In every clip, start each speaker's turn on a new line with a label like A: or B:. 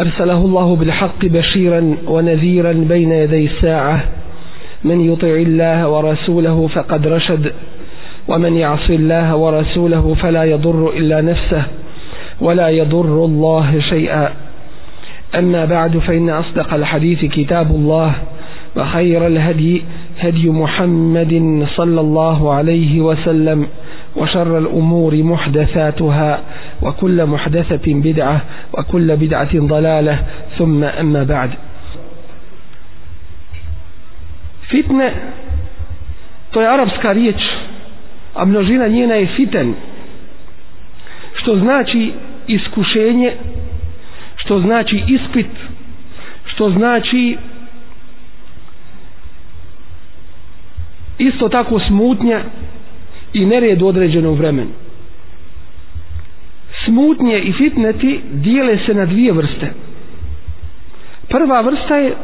A: أرسله الله بالحق بشيرا ونذيرا بين يدي الساعة. من يطع الله ورسوله فقد رشد ومن يعص الله ورسوله فلا يضر إلا نفسه ولا يضر الله شيئا. أما بعد فإن أصدق الحديث كتاب الله وخير الهدي هدي محمد صلى الله عليه وسلم. وشر الأمور محدثاتها وكل محدثة بدعة وكل بدعة ضلالة ثم أما بعد فتنة to je arapska riječ a množina njena je fiten što znači iskušenje što znači ispit što znači isto tako smutnja i nered u određenom vremenu. Smutnje i fitneti dijele se na dvije vrste. Prva vrsta je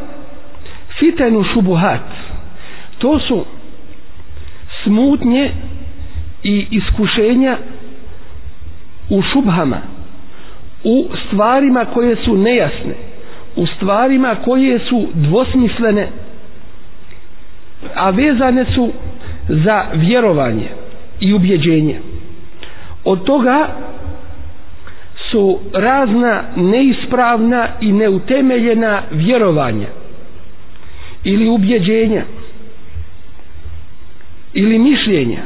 A: fitenu šubuhat. To su smutnje i iskušenja u šubhama u stvarima koje su nejasne u stvarima koje su dvosmislene a vezane su za vjerovanje i ubjeđenje. Od toga su razna neispravna i neutemeljena vjerovanja ili ubjeđenja ili mišljenja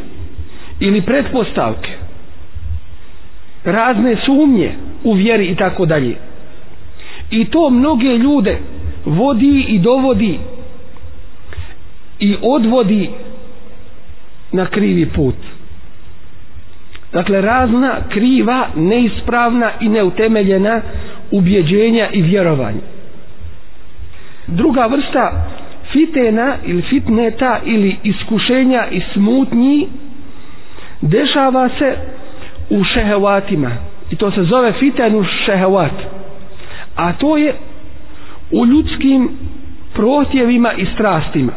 A: ili pretpostavke razne sumnje u vjeri i tako dalje. I to mnoge ljude vodi i dovodi i odvodi na krivi put dakle razna kriva neispravna i neutemeljena ubjeđenja i vjerovanja. Druga vrsta fitena ili fitneta ili iskušenja i smutnji dešava se u šehevatima. I to se zove fitenu šehevat a to je u ljudskim protjevima i strastima.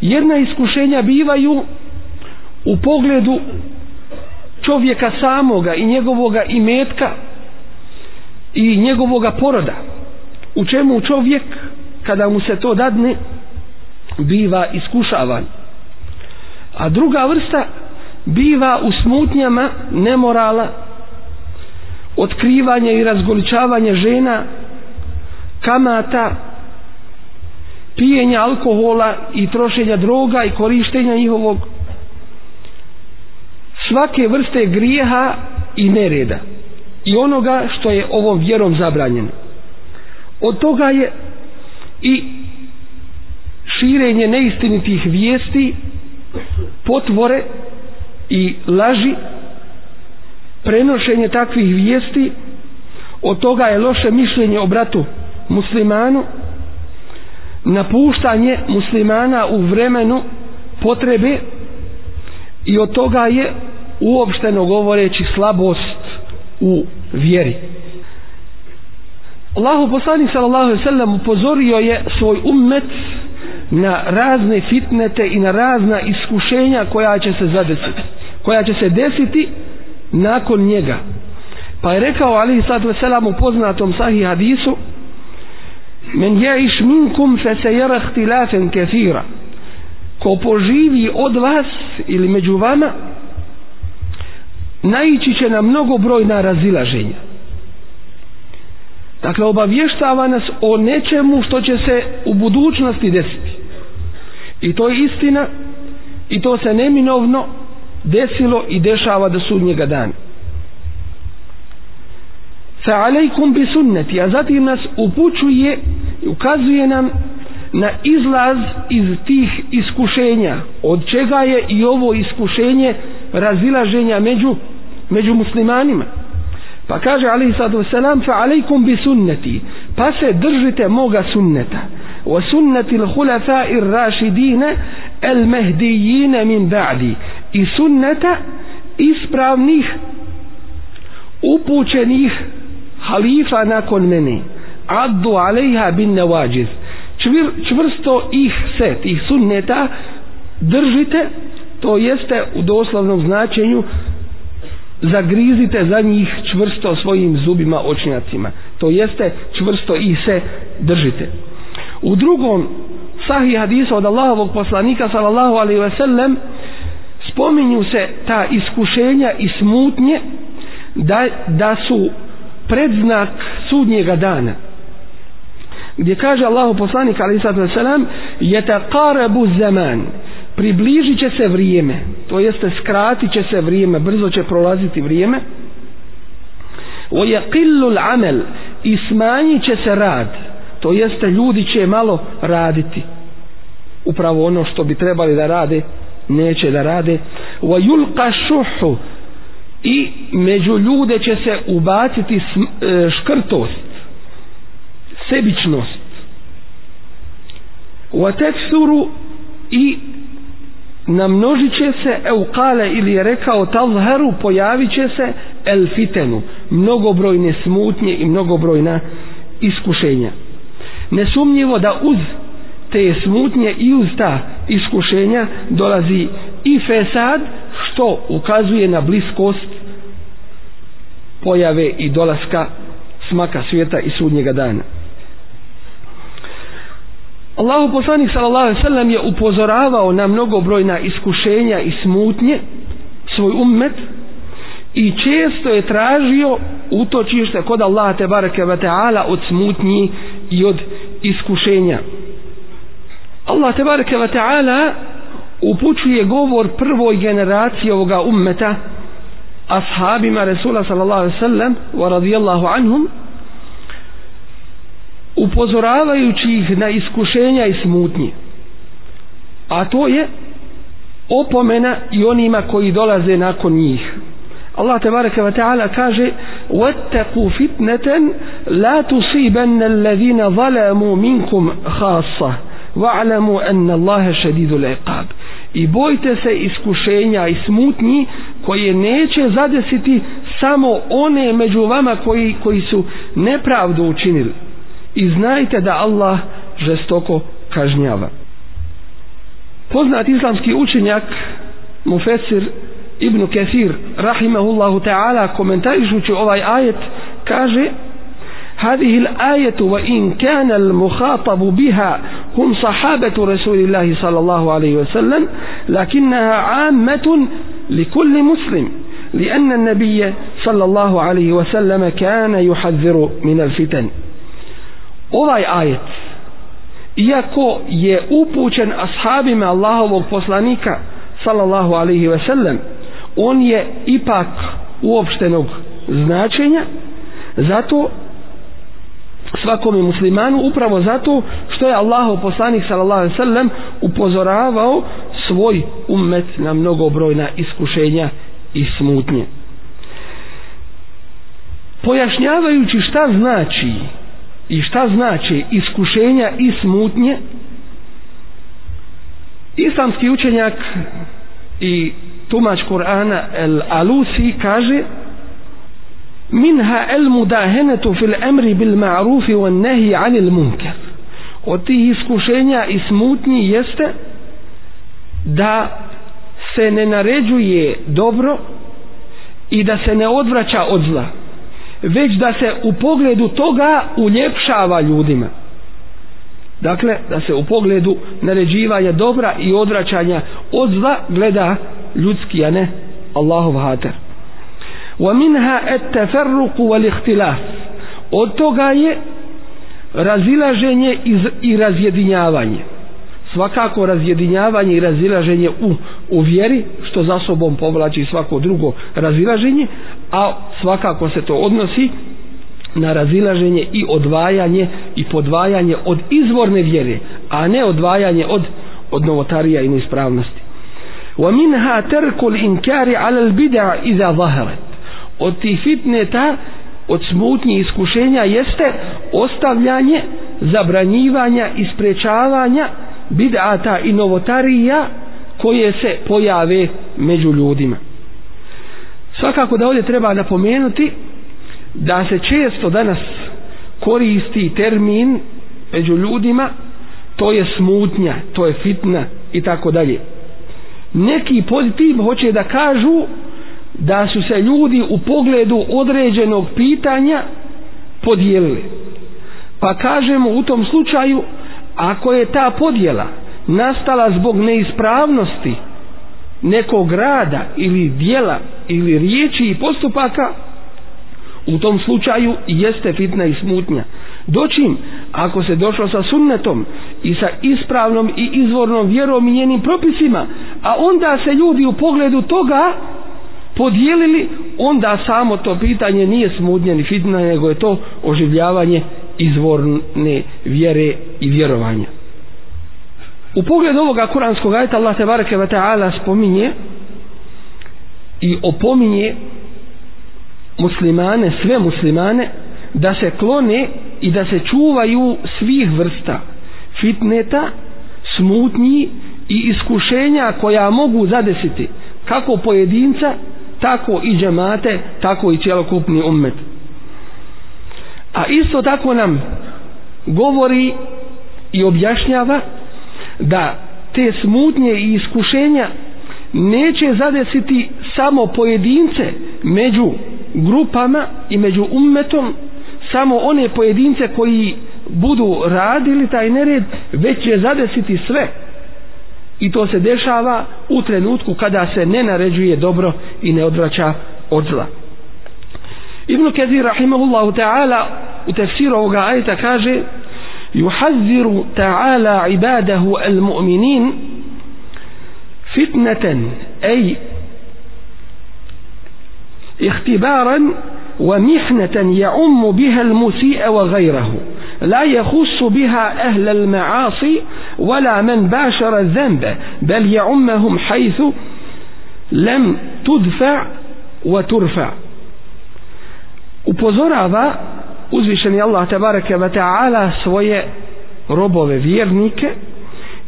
A: Jedna iskušenja bivaju u pogledu čovjeka samoga i njegovoga imetka i njegovoga poroda. U čemu čovjek kada mu se to dadne biva iskušavan. A druga vrsta biva u smutnjama nemorala otkrivanja i razgoličavanja žena kamata pijenja alkohola i trošenja droga i korištenja njihovog svake vrste grijeha i nereda i onoga što je ovom vjerom zabranjeno. Od toga je i širenje neistinitih vijesti potvore i laži prenošenje takvih vijesti od toga je loše mišljenje o bratu muslimanu napuštanje muslimana u vremenu potrebe i od toga je uopšteno govoreći slabost u vjeri. Allahu poslanik sallallahu alejhi ve sellem upozorio je svoj ummet na razne fitnete i na razna iskušenja koja će se zadesiti koja će se desiti nakon njega. Pa je rekao alaihi sallatu wasalam u poznatom sahih hadisu men jaiš minkum fa sayara ihtilafan htilafen ko poživi od vas ili među vama naići će na mnogo brojna razilaženja. Dakle obavještava nas o nečemu što će se u budućnosti desiti. I to je istina i to se neminovno desilo i dešava do sudnjega dana. Fa alejkum bi sunneti a zatim nas upućuje i ukazuje nam na izlaz iz tih iskušenja. Od čega je i ovo iskušenje razilaženja među među muslimanima. Pa kaže alaihi sallatu wasalam fa alaikum bi sunneti. Pa se držite moga sunneta. Wa sunneti l'hulafa ir rašidine el mehdijine min ba'di. I sunneta ispravnih upućenih halifa nakon mene. Addu alaiha bin nevađiz čvr, čvrsto ih set ih sunneta držite to jeste u doslovnom značenju zagrizite za njih čvrsto svojim zubima očnjacima. To jeste čvrsto i se držite. U drugom sahih hadisa od Allahovog poslanika sallallahu alaihi ve sellem spominju se ta iskušenja i smutnje da, da su predznak sudnjega dana. Gdje kaže Allahu poslanik alaihi sallatu ve sellem je zaman približit će se vrijeme to jeste skratit će se vrijeme brzo će prolaziti vrijeme. O je qillul amel i smanjit će se rad to jeste ljudi će malo raditi. Upravo ono što bi trebali da rade neće da rade. Wa yulqa shuhu i među ljude će se ubaciti e, škrtost sebičnost. Wa teksuru i namnožit će se eukale ili je rekao tazharu pojavit će se el fitenu. Mnogobrojne smutnje i mnogobrojna iskušenja. Nesumnjivo da uz te smutnje i uz ta iskušenja dolazi i fesad što ukazuje na bliskost pojave i dolaska smaka svijeta i sudnjega dana. Allahu poslanik sallallahu alejhi ve sellem je upozoravao na mnogobrojna iskušenja i smutnje svoj ummet i često je tražio utočište kod Allaha te bareke ve taala od smutnji i od iskušenja. Allah te bareke ve taala upućuje govor prvoj generaciji ovoga ummeta ashabima Resula sallallahu alejhi ve sellem wa radijallahu anhum upozoravajući ih na iskušenja i smutnje. A to je opomena i onima koji dolaze nakon njih. Allah tebareke ve taala kaže wattaqu fitnatan la tusibanna alladhina zalamu minkum khassa wa'lamu anna Allaha shadidul iqab. I bojte se iskušenja i smutnji koje neće zadesiti samo one među vama koji, koji su nepravdu učinili. I znajte da Allah žestoko kažnjava. Poznat islamski učenjak Mufesir Ibn Kathir rahimahullahu ta'ala komentarišući ovaj ajet kaže هذه الآية وإن كان المخاطب بها هم صحابة رسول الله صلى الله عليه وسلم لكنها عامة لكل مسلم لأن النبي صلى الله عليه وسلم كان يحذر من الفتن ovaj ajet iako je upućen ashabima Allahovog poslanika sallallahu alaihi ve sellem on je ipak uopštenog značenja zato svakom muslimanu upravo zato što je Allahov poslanik sallallahu alaihi ve sellem upozoravao svoj ummet na mnogobrojna iskušenja i smutnje. Pojašnjavajući šta znači i šta znači iskušenja i smutnje? Islamski učenjak i tumač Kur'ana El Alusi kaže minha el mudahenetu fil emri bil ma'rufi wa nehi anil munker od tih iskušenja i smutnji jeste da se ne naređuje dobro i da se ne odvraća od zla već da se u pogledu toga uljepšava ljudima. Dakle da se u pogledu naređivanja dobra i odvraćanja od zla gleda ljudski a ne Allahov hater. Wa minha at-tafarruq wal-ikhtilaf od toga je razilaženje i razjedinjavanje. Svakako razjedinjavanje i razilaženje u, u vjeri što za sobom povlači svako drugo razilaženje a svakako se to odnosi na razilaženje i odvajanje i podvajanje od izvorne vjere a ne odvajanje od od novotarija i neispravnosti wa minha tarku al-inkari 'ala al-bid'a idha zaharat od tih fitneta od smutnji iskušenja jeste ostavljanje zabranjivanja i sprečavanja bid'ata i novotarija koje se pojave među ljudima. Svakako da ovdje treba napomenuti da se često danas koristi termin među ljudima to je smutnja, to je fitna i tako dalje. Neki pozitiv hoće da kažu da su se ljudi u pogledu određenog pitanja podijelili. Pa kažemo u tom slučaju ako je ta podjela nastala zbog neispravnosti nekog rada ili dijela ili riječi i postupaka u tom slučaju jeste fitna i smutnja. Doćim ako se došlo sa sunnetom i sa ispravnom i izvornom vjerom i njenim propisima a onda se ljudi u pogledu toga podijelili onda samo to pitanje nije smutnja ni fitna nego je to oživljavanje izvorne vjere i vjerovanja u pogledu ovoga kuranskog ajta Allah te bareke ve taala spominje i opominje muslimane, sve muslimane da se klone i da se čuvaju svih vrsta fitneta, smutnji i iskušenja koja mogu zadesiti kako pojedinca, tako i džemate, tako i cjelokupni ummet. A isto tako nam govori i objašnjava da te smutnje i iskušenja neće zadesiti samo pojedince među grupama i među ummetom samo one pojedince koji budu radili taj nered već će zadesiti sve. I to se dešava u trenutku kada se ne naređuje dobro i ne odvraća od zla. Ibn Kezir rahimahullahu ta'ala u tefsiru ovoga ajta kaže يحذر تعالى عباده المؤمنين فتنة أي اختبارا ومحنة يعم بها المسيء وغيره. لا يخص بها أهل المعاصي ولا من باشر الذنب بل يعمهم حيث لم تدفع وترفع. Upozorava uzvišeni Allah tabaraka wa ta'ala svoje robove vjernike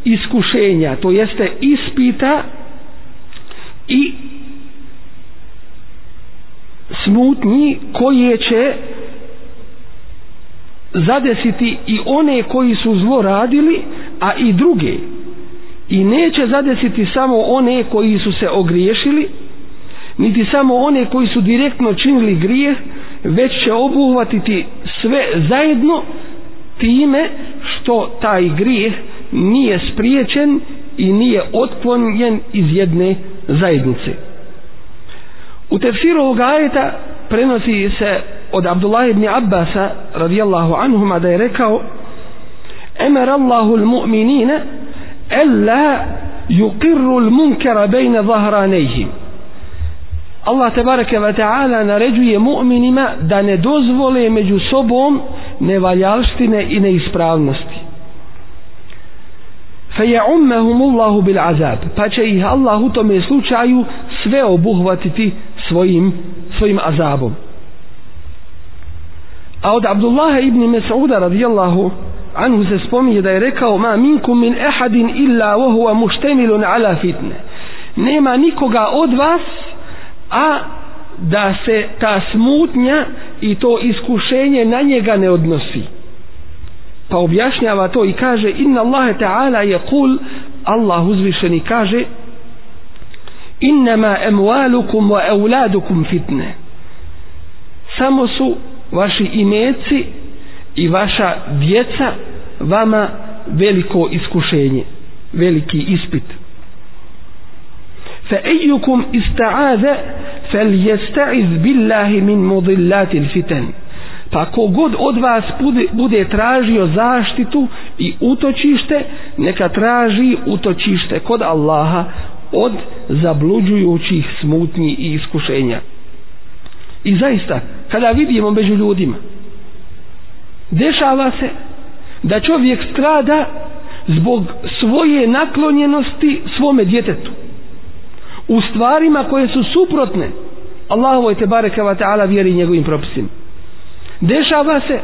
A: iskušenja to jeste ispita i smutnji koje će zadesiti i one koji su zlo radili a i druge. I neće zadesiti samo one koji su se ogriješili niti samo one koji su direktno činili grijeh već će obuhvatiti sve zajedno time što taj grijeh nije spriječen i nije otklonjen iz jedne zajednice. U tefsiru ovog ajeta prenosi se od Abdullah ibn Abbasa radijallahu anhuma da je rekao Emer Allahu l-mu'minina ella yuqirru l-munkara bejne zahranejhim Allah tebareke ve taala naređuje mu'minima da ne dozvole među sobom nevaljalštine i neispravnosti. Fe Allahu bil azab. Pa će ih Allah u tome slučaju sve obuhvatiti svojim svojim azabom. A od Abdullah ibn Mas'uda radijallahu anhu se spominje da je rekao ma minkum min ahadin illa wa huwa mushtamilun ala fitne. Nema nikoga od vas a da se ta smutnja i to iskušenje na njega ne odnosi. Pa objašnjava to i kaže inna Allahe ta'ala je kul Allah uzvišeni kaže innama emualukum wa euladukum fitne. Samo su vaši imeci i vaša djeca vama veliko iskušenje veliki ispit. فأيكم استعاذ فليستعذ بالله من مضلات الفتن pa god od vas bude, bude tražio zaštitu i utočište neka traži utočište kod Allaha od zabluđujućih smutnji i iskušenja i zaista kada vidimo među ljudima dešava se da čovjek strada zbog svoje naklonjenosti svome djetetu u stvarima koje su suprotne Allahovoj te bareke ve ta'ala vjeri njegovim propisima. Dešava se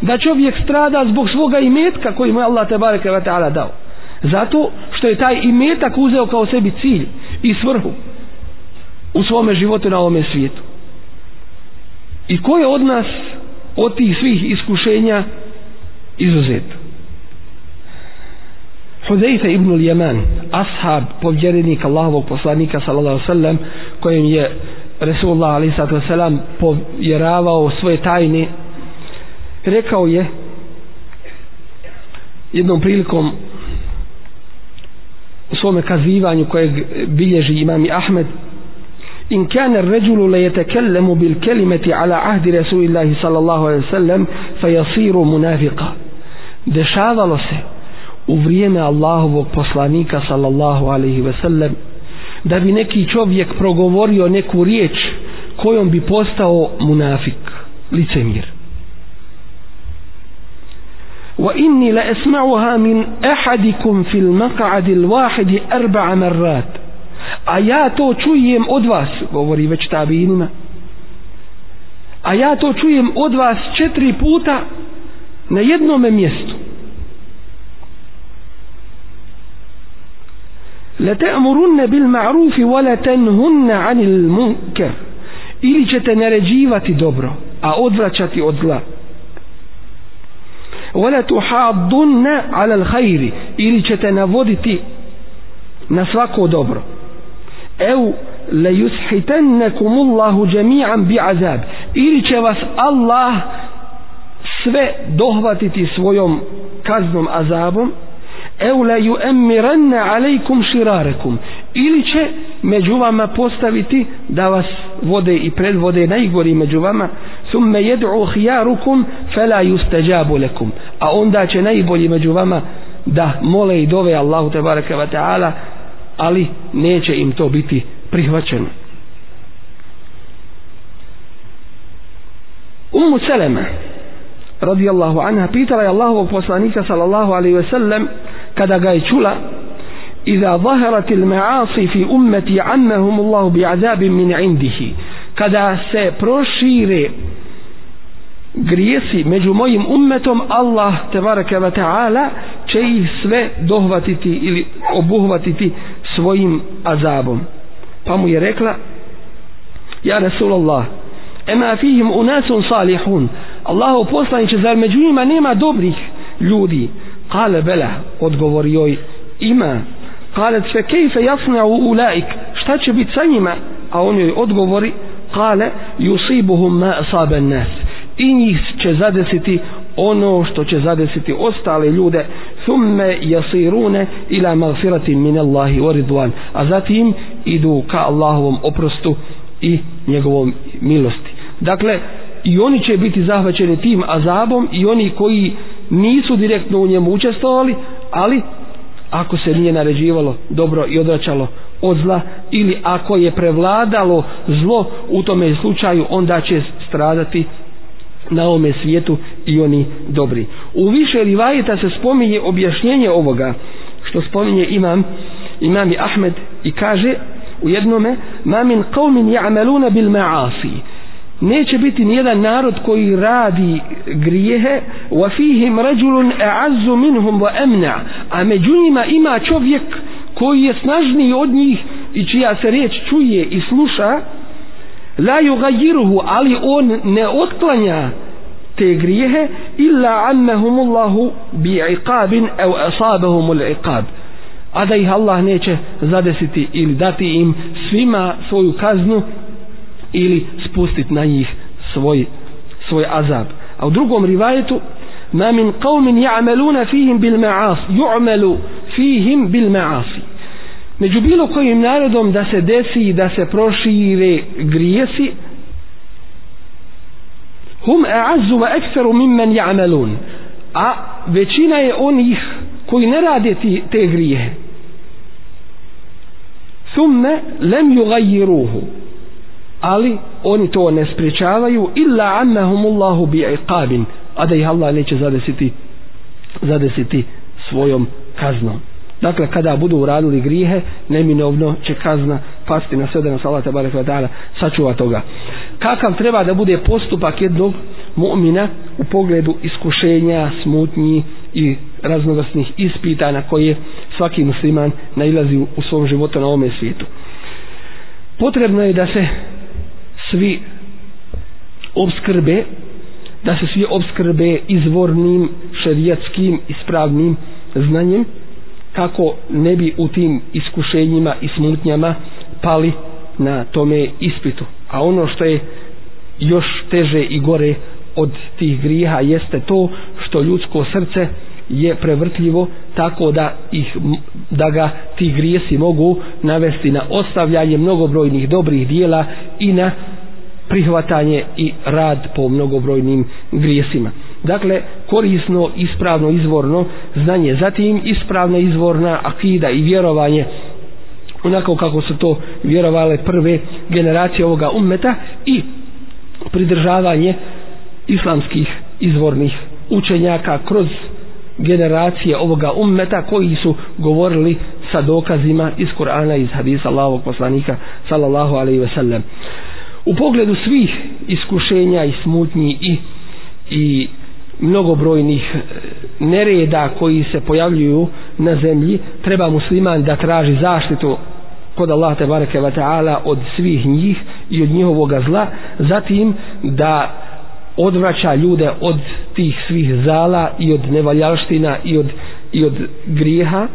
A: da čovjek strada zbog svoga imetka koji mu je Allah te bareke ve taala dao. Zato što je taj imetak uzeo kao sebi cilj i svrhu u svome životu na ovome svijetu. I ko je od nas od tih svih iskušenja izuzet? Hudejfe ibn Ljeman ashab povjerenik Allahovog poslanika sallallahu sallam kojem je Resulullah alaihi sallam povjeravao svoje tajne rekao je jednom prilikom u svome kazivanju kojeg bilježi imam Ahmed in kana ar-rajulu la yatakallamu bil kalimati ala ahdi rasulillahi sallallahu alejhi ve sellem fa munafiqa. Dešavalo se u vrijeme Allahovog poslanika sallallahu alejhi ve sellem da bi neki čovjek progovorio neku riječ kojom bi postao munafik licemir وإني لأسمعها من أحدكم في المقعد الواحد أربع مرات a ja to čujem od vas govori već tabinima a ja to čujem od vas četiri puta na jednom mjestu لتأمرن بالمعروف ولا تنهن عن المنكر ili ćete naređivati dobro a odvraćati od zla ولا تحاضن على الخير ili ćete navoditi na svako dobro ev le yushitennekum Allahu jami'an bi azab ili će vas Allah sve dohvatiti svojom kaznom azabom eula ju yuemmiranne alejkum širarekum ili će među vama postaviti da vas vode i predvode najgori među vama summe jed'u hijarukum fela yustajabu lekum a onda će najbolji među vama da mole i dove Allahu te bareke ve taala ali neće im to biti prihvaćeno. Ummu Selema radijallahu anha pitala je Allahovog poslanika sallallahu alaihi ve sellem kada ga je čula iza zaharat il ma'asi fi ummeti annahum Allahu bi azabim min indihi. Kada se prošire grijesi među mojim ummetom Allah tebareke ve ta'ala će ih sve dohvatiti ili obuhvatiti svojim azabom. Pa mu je rekla ja Rasulallah ema fihim unasun salihun. Allahu poslaniće zar među njima nema dobrih ljudi? Kale bela odgovorio joj ima. Kale fe kejfe jasna u ulaik šta će biti sa njima? A on joj odgovori kale yusibuhum ma asaben nas i njih će zadesiti ono što će zadesiti ostale ljude thumme jasirune ila magfirati min Allahi wa ridwan a zatim idu ka Allahovom oprostu i njegovom milosti. Dakle i oni će biti zahvaćeni tim azabom i oni koji nisu direktno u njemu učestvovali ali ako se nije naređivalo dobro i odračalo od zla ili ako je prevladalo zlo u tome slučaju onda će stradati na ovome svijetu i oni dobri. U više rivajeta se spominje objašnjenje ovoga što spominje imam imam Ahmed i kaže u jednome ma min qawmin ya'maluna bil ma'asi neće biti nijedan narod koji radi grijehe wa fihim rajulun a'azzu minhum wa amna. A među njima ima čovjek koji je snažniji od njih i čija se riječ čuje i sluša la yughayyiruhu ali on ne otklanja te grijehe illa annahumullahu bi'iqabin aw asabahum al'iqab a da ih Allah neće zadesiti ili dati im svima svoju kaznu ili spustiti na njih svoj svoj azab. A u drugom rivajetu ma min qaumin ya'maluna fihim bil ma'as yu'malu fihim bil ma'asi. Među bilo kojim narodom da se desi i da se prošire grijesi hum a'azzu wa aktharu mimman ya'malun. A većina je onih koji ne rade ti, te grijehe. ثم لم يغيروه ali oni to ne spriječavaju illa annahumullahu bi'iqabin a da ih Allah neće zadesiti zadesiti svojom kaznom Dakle, kada budu uradili grijehe, neminovno će kazna pasti na sve da nas Allah tabarak wa ta'ala sačuva toga. Kakav treba da bude postupak jednog mu'mina u pogledu iskušenja, smutnji i raznovrsnih ispita na koje svaki musliman nailazi u svom životu na ovome svijetu. Potrebno je da se svi obskrbe da se svi obskrbe izvornim šerijatskim ispravnim znanjem kako ne bi u tim iskušenjima i smutnjama pali na tome ispitu. A ono što je još teže i gore od tih griha jeste to što ljudsko srce je prevrtljivo tako da ih da ga ti grijesi mogu navesti na ostavljanje mnogobrojnih dobrih dijela i na prihvatanje i rad po mnogobrojnim grijesima. Dakle, korisno, ispravno, izvorno znanje. Zatim, ispravna, izvorna akida i vjerovanje onako kako su to vjerovale prve generacije ovoga ummeta i pridržavanje islamskih izvornih učenjaka kroz generacije ovoga ummeta koji su govorili sa dokazima iz Kur'ana iz hadisa Allahovog poslanika sallallahu alaihi ve sellem u pogledu svih iskušenja i smutnji i i mnogobrojnih e, nereda koji se pojavljuju na zemlji treba musliman da traži zaštitu kod Allah te bareke ve taala od svih njih i od njihovog zla zatim da odvraća ljude od tih svih zala i od nevaljalština i od, i od grijeha.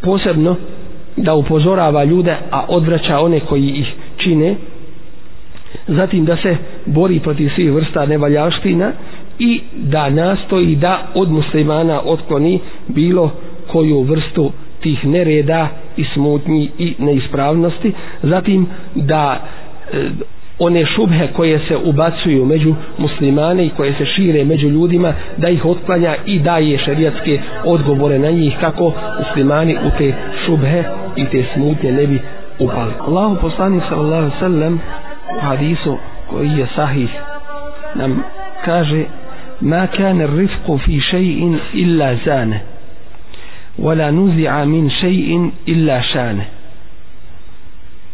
A: Posebno da upozorava ljude a odvraća one koji ih čine zatim da se bori protiv svih vrsta nevaljaština i da nastoji da od muslimana otkloni bilo koju vrstu tih nereda i smutnji i neispravnosti. Zatim da e, one šubhe koje se ubacuju među muslimane i koje se šire među ljudima da ih otklanja i daje šerijatske odgovore na njih kako muslimani u te šubhe i te smutnje ne bi upali. Allahu poslanik sallallahu alejhi ve sellem hadisu koji je sahih nam kaže ma kane rifku fi šeji'in illa zane wala nuzi'a min šeji'in illa šane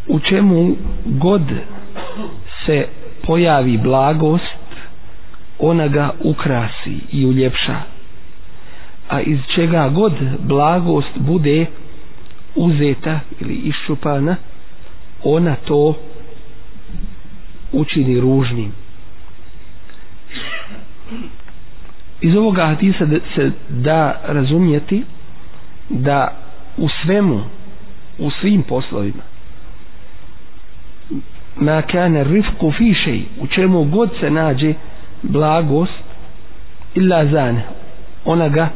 A: u čemu god se pojavi blagost ona ga ukrasi i uljepša. A iz čega god blagost bude uzeta ili iščupana ona to učini ružnim. Iz ovoga hadisa se da razumjeti da u svemu u svim poslovima ma kane rifku fišej u čemu god se nađe blagost illa zane ona ga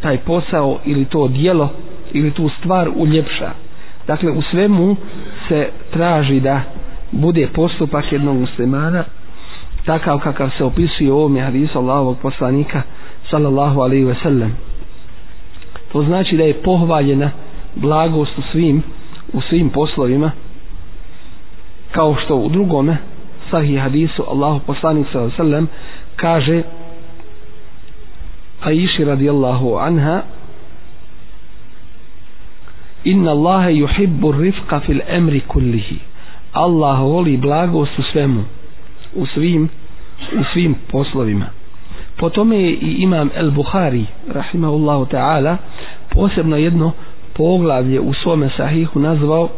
A: taj posao ili to dijelo ili tu stvar uljepša. Dakle u svemu se traži da bude postupak jednog muslimana takav kakav se opisuje u ovome hadisu Allahovog poslanika sallallahu alaihi ve sellem. To znači da je pohvaljena blagost u svim u svim poslovima kao što u drugome sahih hadisu Allahu poslanik sallallahu alaihi ve sellem kaže Aiši radijallahu anha inna Allahe yuhibbu rifqa fil emri kullihi. Allah voli blagost u svemu u svim u svim poslovima. Po tome je i imam El Buhari rahimahullahu ta'ala posebno jedno poglavlje u svome sahihu nazvao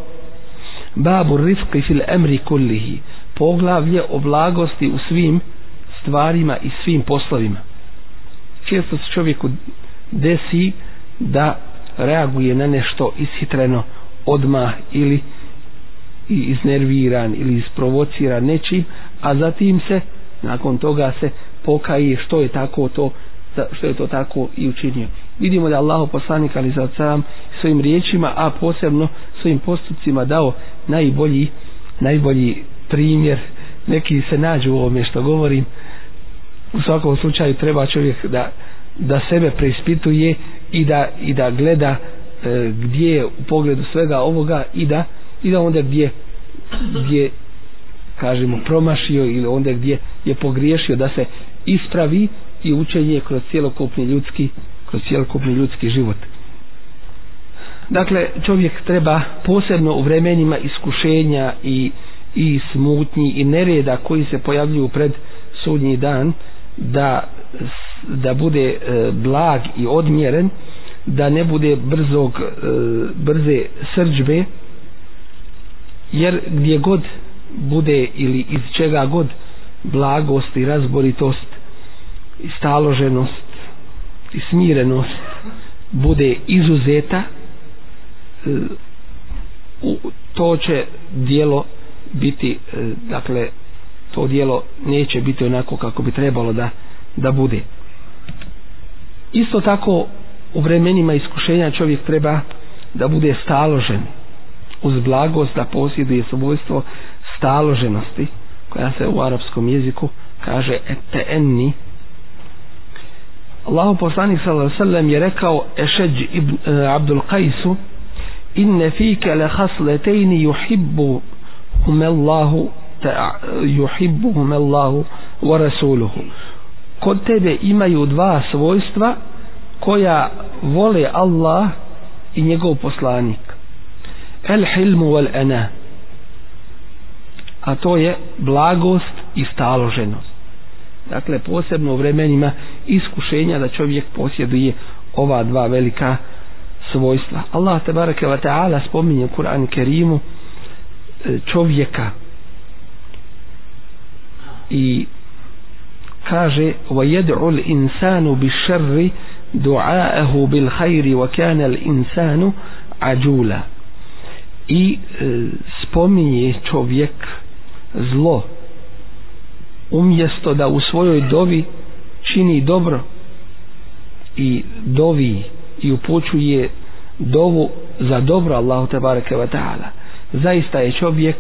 A: babu rifqi fil emri kullihi poglavlje o blagosti u svim stvarima i svim poslovima. Često se čovjeku desi da reaguje na nešto ishitreno odmah ili i iznerviran ili isprovocira nečim a zatim se nakon toga se pokaje što je tako to što je to tako i učinio. Vidimo da Allahu poslanik ali za sam svojim riječima a posebno svojim postupcima dao najbolji najbolji primjer. Neki se nađu u ovome što govorim. U svakom slučaju treba čovjek da da sebe preispituje i da, i da gleda e, gdje je u pogledu svega ovoga i da i da onda gdje gdje kažemo promašio ili onda gdje je pogriješio da se ispravi i učenje kroz cjelokupni ljudski kroz cjelokupni ljudski život. Dakle čovjek treba posebno u vremenima iskušenja i, i smutnji i nereda koji se pojavljuju pred sudnji dan da da bude e, blag i odmjeren da ne bude brzog e, brze srđbe jer gdje god bude ili iz čega god blagost i razboritost i staloženost i smirenost bude izuzeta e, to će dijelo biti e, dakle to dijelo neće biti onako kako bi trebalo da, da bude. Isto tako u vremenima iskušenja čovjek treba da bude staložen uz blagost da posjeduje svojstvo staloženosti koja se u arapskom jeziku kaže eteenni Allahu poslanik sallallahu alejhi ve sellem je rekao Ešeđ ibn e, Abdul Qais inne fike le yuhibbu huma Allahu yuhibbuhum Allahu wa rasuluhu. Kod tebe imaju dva svojstva koja vole Allah i njegov poslanik el hilmu wal ana a to je blagost i staloženost. Dakle posebno u vremenima iskušenja da čovjek posjeduje ova dva velika svojstva. Allah te bareke ve taala spominje u Kur'anu Kerimu e, čovjeka. I kaže wa yad'u al-insanu bi-sharri du'aahu bil-khayri wa kana al-insanu ajula i e, spominje čovjek zlo umjesto da u svojoj dovi čini dobro i dovi i upućuje dovu za dobro Allahu te bareke ve taala. Zaista je čovjek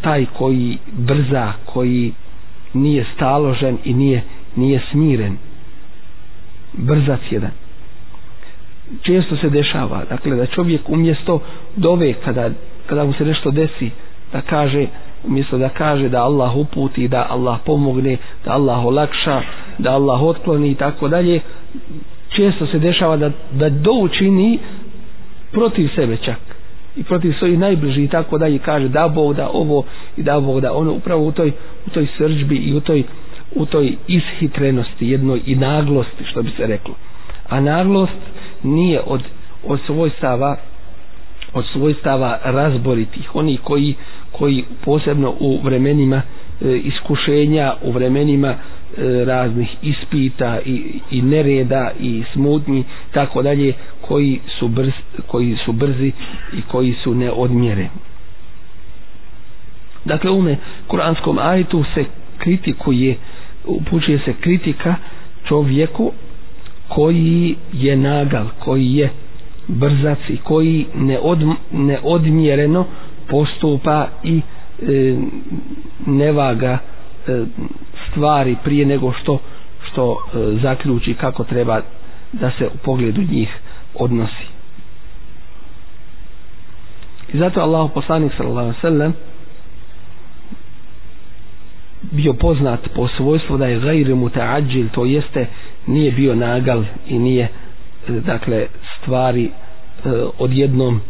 A: taj koji brza koji nije staložen i nije nije smiren. Brzac jedan često se dešava dakle da čovjek umjesto dove kada, kada mu se nešto desi da kaže umjesto da kaže da Allah uputi da Allah pomogne da Allah olakša da Allah otkloni i tako dalje često se dešava da, da do učini protiv sebe čak. I protiv svojih najbližih i tako dalje kaže da Bog da ovo i da Bog da ono upravo u toj, u toj srđbi i u toj, u toj ishitrenosti jednoj i naglosti što bi se reklo a naglost nije od, od svojstava od svojstava razboritih. Oni koji koji posebno u vremenima e, iskušenja u vremenima e, raznih ispita i, i nereda i smutnji tako dalje koji su brz, koji su brzi i koji su neodmjereni. Dakle u kuranskom ajetu se kritikuje upućuje se kritika čovjeku koji je nagal, koji je brzac i koji neod, neodmjereno postupa i e, nevaga e, stvari prije nego što što e, zaključi kako treba da se u pogledu njih odnosi. I zato Allah poslanik sallallahu alejhi ve sellem bio poznat po svojstvu da je gajri mutaađil, to jeste nije bio nagal i nije e, dakle stvari e, odjednom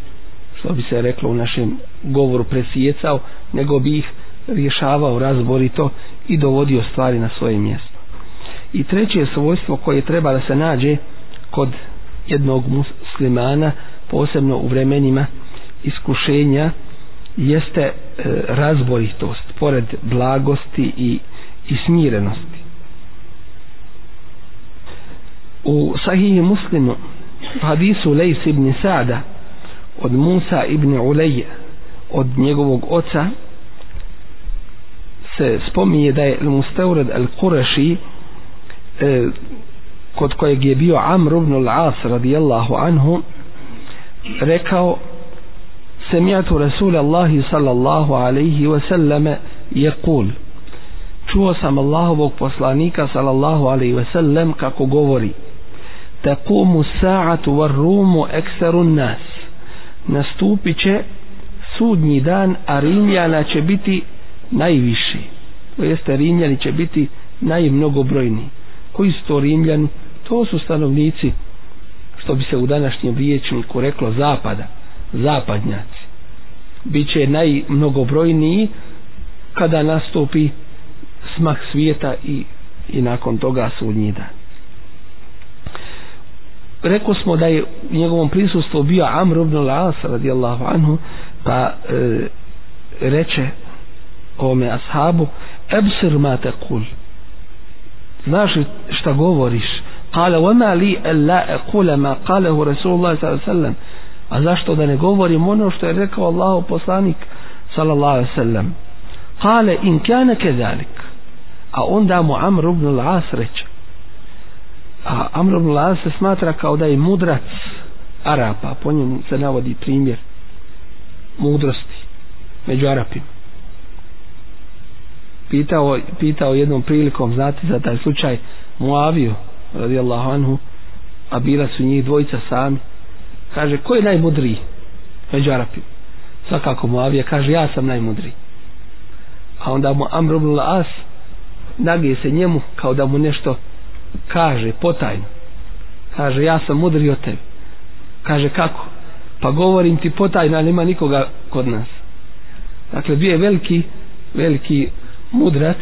A: što bi se reklo u našem govoru presijecao, nego bi ih rješavao razborito i dovodio stvari na svoje mjesto. I treće svojstvo koje treba da se nađe kod jednog muslimana, posebno u vremenima iskušenja, jeste e, razboritost pored blagosti i, i smirenosti u sahihi muslimu hadisu Lejs ibn Sada od Musa ibn Uleje od njegovog oca se spominje da je Mustaurad al-Qurashi e, kod kojeg je bio Amr ibn al-As radijallahu anhu rekao Semijatu Rasula Allahi sallallahu alaihi wasallame je kul Čuo sam Allahovog poslanika sallallahu alaihi wasallam kako govori taqumu sa'atu war rumu ekseru nas. Nastupit će sudnji dan a Rimljana će biti najviši. To jeste Rimljani će biti najmnogobrojni koji su to Rimljani? To su stanovnici što bi se u današnjem riječniku reklo zapada zapadnjaci. Bit će najmnogobrojniji kada nastupi smak svijeta i, i nakon toga sudnji dan rekao smo da je u njegovom prisustvu bio Amr ibn al-As radijallahu anhu pa e, reče ome ashabu ebsir ma tekul znaš šta govoriš? Kale vama li la ekule ma kalehu Rasulullah sallam a zašto da ne govorim ono što je rekao Allahu poslanik sallallahu sallam kale in kane kezalik. A onda mu Amr ibn al-As reče a Amr ibn al-As se smatra kao da je mudrac Arapa po njemu se navodi primjer mudrosti među Arapima. Pitao, pitao jednom prilikom znate za taj slučaj Muaviju radijallahu anhu a bila su njih dvojica sami. Kaže ko je najmudriji među Arapima? Svakako Muavija kaže ja sam najmudriji. A onda mu Amr ibn As nagije se njemu kao da mu nešto kaže potajno kaže ja sam mudri od tebe. Kaže kako? Pa govorim ti potajno nema nikoga kod nas. Dakle bio je veliki veliki mudrac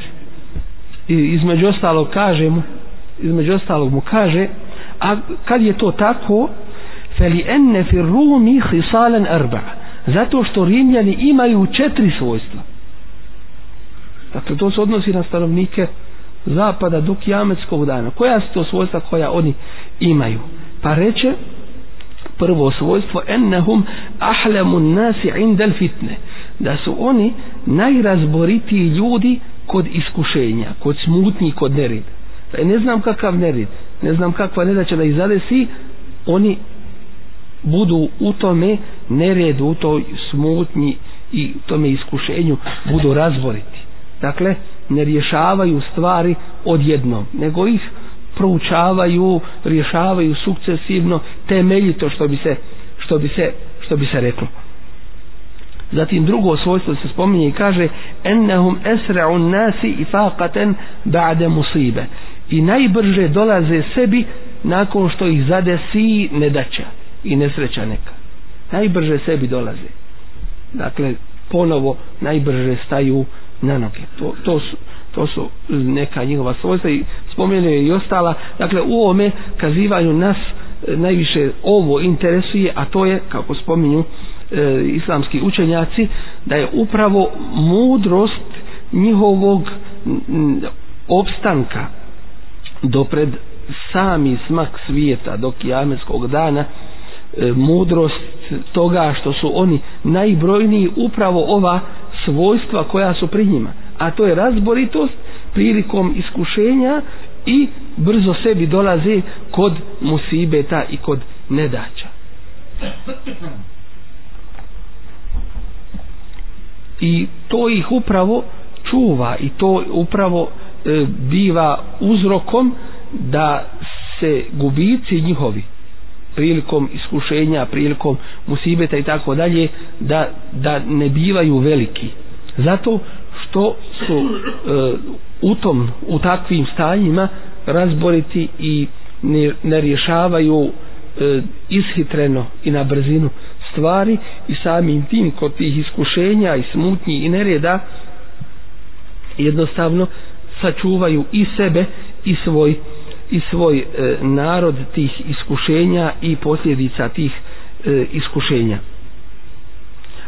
A: i između ostalog kaže mu između ostalog mu kaže a kad je to tako feli enne fi rumi hisalen arba zato što rimljani imaju četiri svojstva. Dakle to se odnosi na stanovnike zapada do kijametskog dana. Koja su to svojstva koja oni imaju? Pa reče prvo svojstvo ennehum ahlemu nasi indel fitne. Da su oni najrazboritiji ljudi kod iskušenja kod smutnji, kod nered pa ne znam kakav nerid, ne znam kakva nedaća da izadesi, oni budu u tome neredu, u toj smutnji i tome iskušenju budu razboriti. Dakle ne rješavaju stvari odjednom nego ih proučavaju rješavaju sukcesivno temeljito što bi se što bi se što bi se reklo. Zatim drugo svojstvo se spominje i kaže ennehum esra'un nasi i ba'de musibe. I najbrže dolaze sebi nakon što ih zadesi nedaća i nesreća neka. Najbrže sebi dolaze. Dakle ponovo najbrže staju na noge. To, to, su, to su neka njihova svojstva i spomenuje i ostala. Dakle u ovome kazivanju nas e, najviše ovo interesuje a to je kako spominju e, islamski učenjaci da je upravo mudrost njihovog m, opstanka dopred sami smak svijeta do kijameskog dana e, mudrost toga što su oni najbrojniji upravo ova svojstva koja su pri njima a to je razboritost prilikom iskušenja i brzo sebi dolaze kod musibeta i kod nedaća. I to ih upravo čuva i to upravo e, biva uzrokom da se gubici njihovi prilikom iskušenja, prilikom musibeta i tako dalje, da, da ne bivaju veliki. Zato što su e, u tom, u takvim stanjima razboriti i ne, ne rješavaju e, ishitreno i na brzinu stvari i samim tim kod tih iskušenja i smutnji i nereda jednostavno sačuvaju i sebe i svoj i svoj e, narod tih iskušenja i posljedica tih e, iskušenja.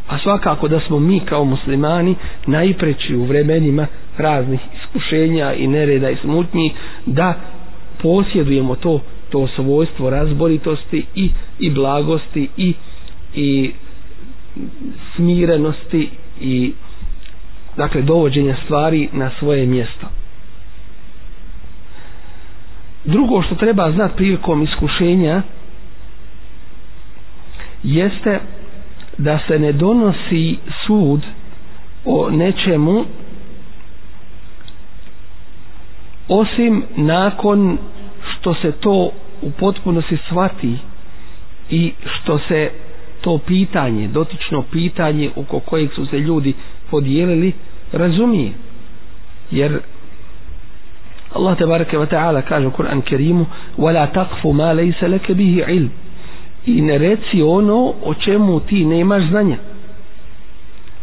A: A svakako da smo mi kao muslimani najpreći u vremenima raznih iskušenja i nereda i smutnji da posjedujemo to to svojstvo razboritosti i i blagosti i i smirenosti i dakle dovođenja stvari na svoje mjesto drugo što treba znati prilikom iskušenja jeste da se ne donosi sud o nečemu osim nakon što se to u potpunosti shvati i što se to pitanje, dotično pitanje oko kojeg su se ljudi podijelili, razumije. Jer Allah te bareke ve taala kaže u Kur'an Kerimu: "Wala taqfu ma laysa laka bihi ilm." I ne reci ono o čemu ti nemaš znanja.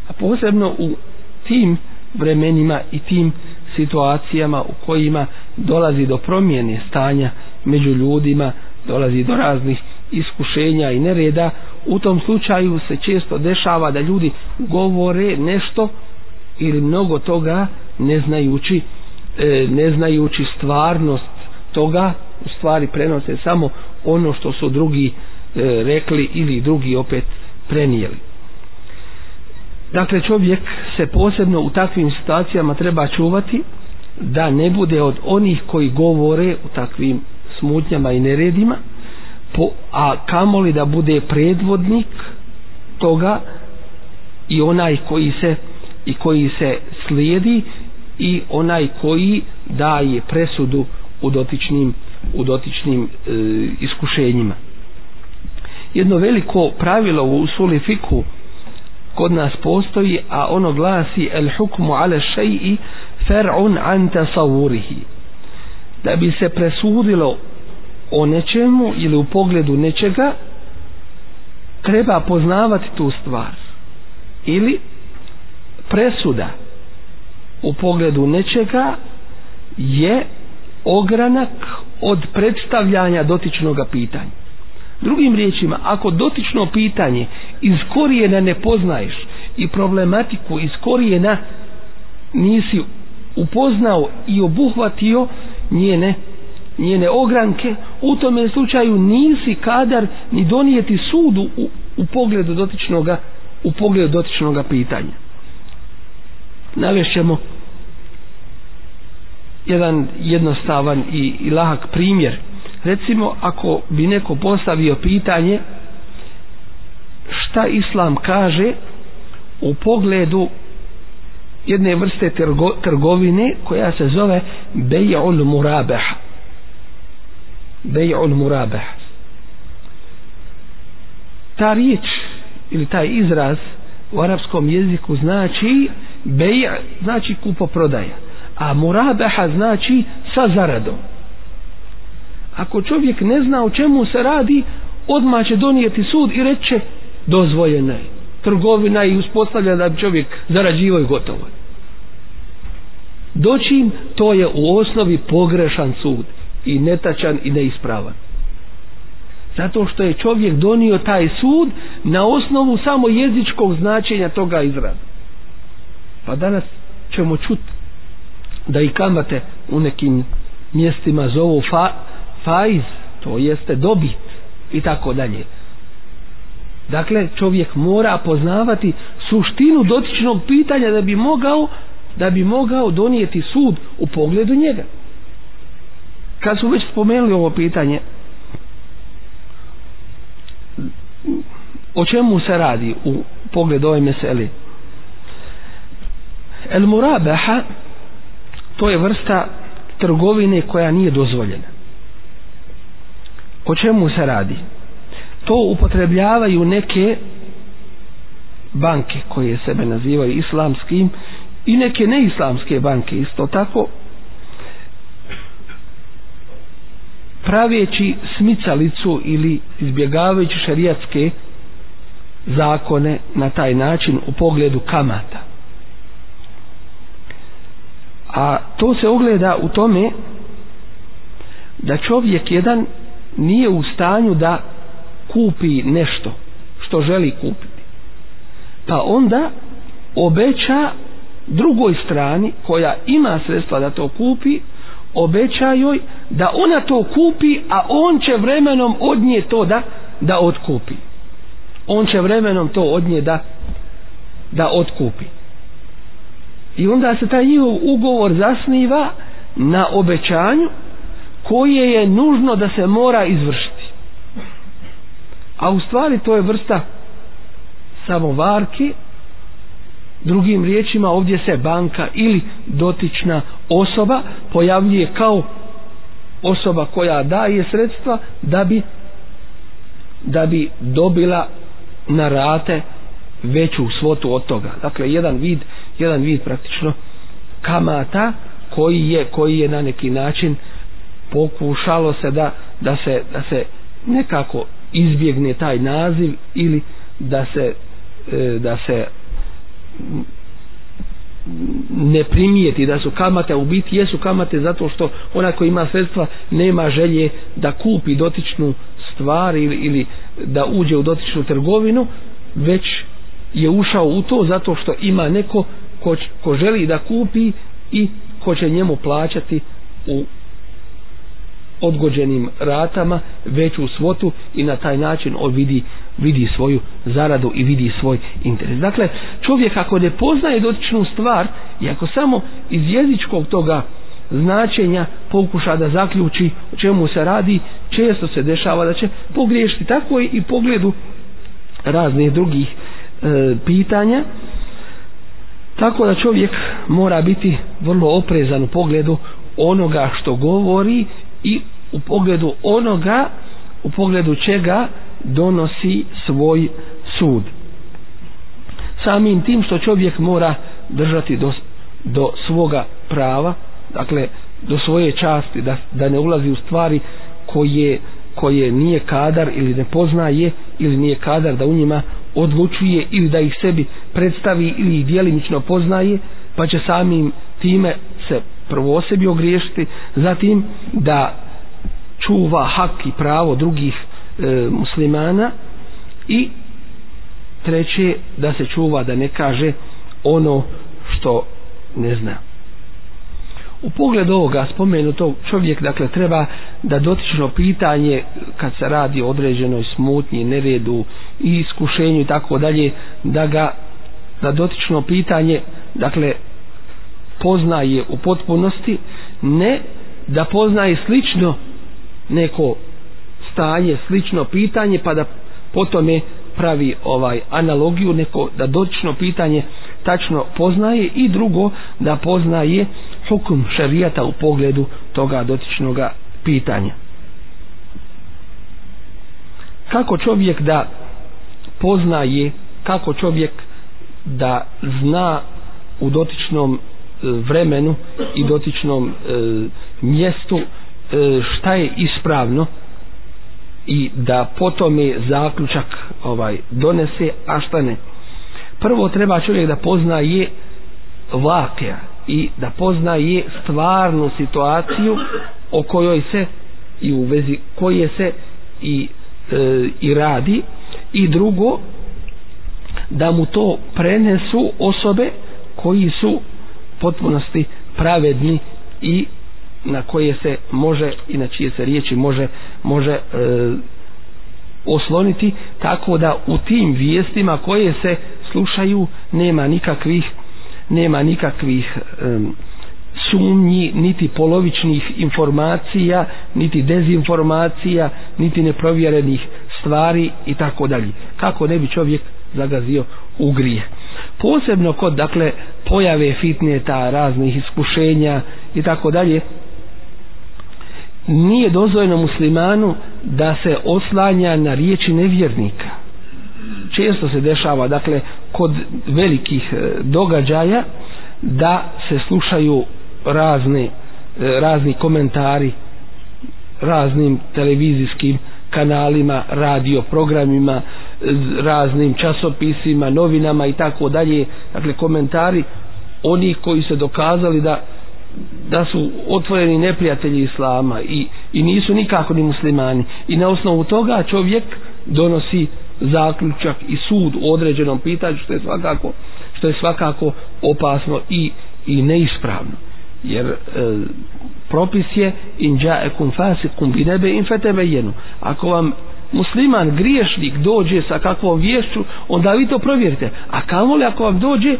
A: A posebno u tim vremenima i tim situacijama u kojima dolazi do promjene stanja među ljudima, dolazi do raznih iskušenja i nereda, u tom slučaju se često dešava da ljudi govore nešto ili mnogo toga ne znajući E, ne znajući stvarnost toga u stvari prenose samo ono što su drugi e, rekli ili drugi opet prenijeli. Dakle čovjek se posebno u takvim situacijama treba čuvati da ne bude od onih koji govore u takvim smutnjama i neredima po, a kamoli da bude predvodnik toga i onaj koji se i koji se slijedi i onaj koji daje presudu u dotičnim u dotičnim e, iskušenjima. Jedno veliko pravilo u usuli fiku kod nas postoji a ono glasi el hukmu ala šeji fer'un an tasavurihi da bi se presudilo o nečemu ili u pogledu nečega treba poznavati tu stvar. Ili presuda u pogledu nečega je ogranak od predstavljanja dotičnog pitanja. Drugim riječima ako dotično pitanje iz korijena ne poznaješ i problematiku iz korijena nisi upoznao i obuhvatio njene njene ogranke u tome slučaju nisi kadar ni donijeti sudu u, u pogledu dotičnoga u pogledu dotičnoga pitanja navešćemo jedan jednostavan i, i lahak primjer. Recimo ako bi neko postavio pitanje šta islam kaže u pogledu jedne vrste trgo, trgovine koja se zove bej'ul murabeh bej'ul murabeh ta riječ ili taj izraz u arapskom jeziku znači bej' znači kupo prodaja a murabaha znači sa zaradom. Ako čovjek ne zna o čemu se radi odmah će donijeti sud i reće dozvoljena je. Trgovina i uspostavlja da bi čovjek zarađivo i gotovo. Doćim to je u osnovi pogrešan sud i netačan i neispravan. Zato što je čovjek donio taj sud na osnovu samo jezičkog značenja toga izraza pa danas ćemo čut da i kamate u nekim mjestima zovu fa, faiz to jeste dobit i tako dalje. Dakle čovjek mora poznavati suštinu dotičnog pitanja da bi mogao da bi mogao donijeti sud u pogledu njega. Kad su već spomenuli ovo pitanje o čemu se radi u pogledu ove meseli el murabaha to je vrsta trgovine koja nije dozvoljena. O čemu se radi? To upotrebljavaju neke banke koje sebe nazivaju islamskim i neke neislamske banke isto tako praveći smicalicu ili izbjegavajući šerijatske zakone na taj način u pogledu kamata a to se ogleda u tome da čovjek jedan nije u stanju da kupi nešto što želi kupiti. Pa onda obeća drugoj strani koja ima sredstva da to kupi obeća joj da ona to kupi a on će vremenom od nje to da da otkupi. On će vremenom to od nje da da otkupi i onda se taj njihov ugovor zasniva na obećanju koje je nužno da se mora izvršiti. A u stvari to je vrsta samovarki drugim riječima ovdje se banka ili dotična osoba pojavljuje kao osoba koja daje sredstva da bi da bi dobila na rate veću svotu od toga. Dakle jedan vid jedan vid praktično kamata koji je koji je na neki način pokušalo se da da se da se nekako izbjegne taj naziv ili da se e, da se ne primijeti da su kamate u biti jesu kamate zato što ona koji ima sredstva nema želje da kupi dotičnu stvar ili, ili da uđe u dotičnu trgovinu već je ušao u to zato što ima neko ko, ko želi da kupi i ko će njemu plaćati u odgođenim ratama veću svotu i na taj način on vidi, vidi svoju zaradu i vidi svoj interes. Dakle, čovjek ako ne poznaje dotičnu stvar i ako samo iz jezičkog toga značenja pokuša da zaključi o čemu se radi, često se dešava da će pogriješiti tako i pogledu raznih drugih e, pitanja tako da čovjek mora biti vrlo oprezan u pogledu onoga što govori i u pogledu onoga u pogledu čega donosi svoj sud. Samim tim što čovjek mora držati do, do svoga prava dakle do svoje časti da, da ne ulazi u stvari koje koje nije kadar ili ne poznaje ili nije kadar da u njima odlučuje ili da ih sebi predstavi ili ih dijelimično poznaje pa će samim time se prvo o sebi ogriješiti zatim da čuva hak i pravo drugih e, muslimana i treće da se čuva da ne kaže ono što ne zna u pogledu ovoga spomenutog čovjek dakle treba da dotično pitanje kad se radi o određenoj smutnji, neredu i iskušenju i tako dalje da ga da dotično pitanje dakle poznaje u potpunosti ne da poznaje slično neko stanje, slično pitanje pa da potome pravi ovaj analogiju neko da dotično pitanje tačno poznaje i drugo da poznaje hukum šarijata u pogledu toga dotičnog pitanja. Kako čovjek da poznaje kako čovjek da zna u dotičnom e, vremenu i dotičnom e, mjestu e, šta je ispravno i da potom je zaključak ovaj donese a šta ne prvo treba čovjek da poznaje vakija i da poznaje stvarnu situaciju o kojoj se i u vezi koje se i, e, i radi. I drugo da mu to prenesu osobe koji su potpunosti pravedni i na koje se može i na čije se riječi može može e, osloniti tako da u tim vijestima koje se slušaju nema nikakvih nema nikakvih um, sumnji niti polovičnih informacija niti dezinformacija niti neprovjerenih stvari i tako dalje. Kako ne bi čovjek zagazio u grije posebno kod dakle pojave fitneta raznih iskušenja i tako dalje nije dozvoljeno muslimanu da se oslanja na riječi nevjernika. Često se dešava dakle kod velikih e, događaja da se slušaju razne e, razni komentari raznim televizijskim kanalima, radio programima, raznim časopisima, novinama i tako dalje. Dakle, komentari oni koji se dokazali da da su otvoreni neprijatelji islama i, i nisu nikako ni muslimani i na osnovu toga čovjek donosi zaključak i sud u određenom pitanju što je svakako što je svakako opasno i, i neispravno. Jer e, propis je in ja'akum fasiqun bi naba'in fatabayyanu. Ako vam musliman griješnik dođe sa kakvom vješću onda vi to provjerite. A kamo li ako vam dođe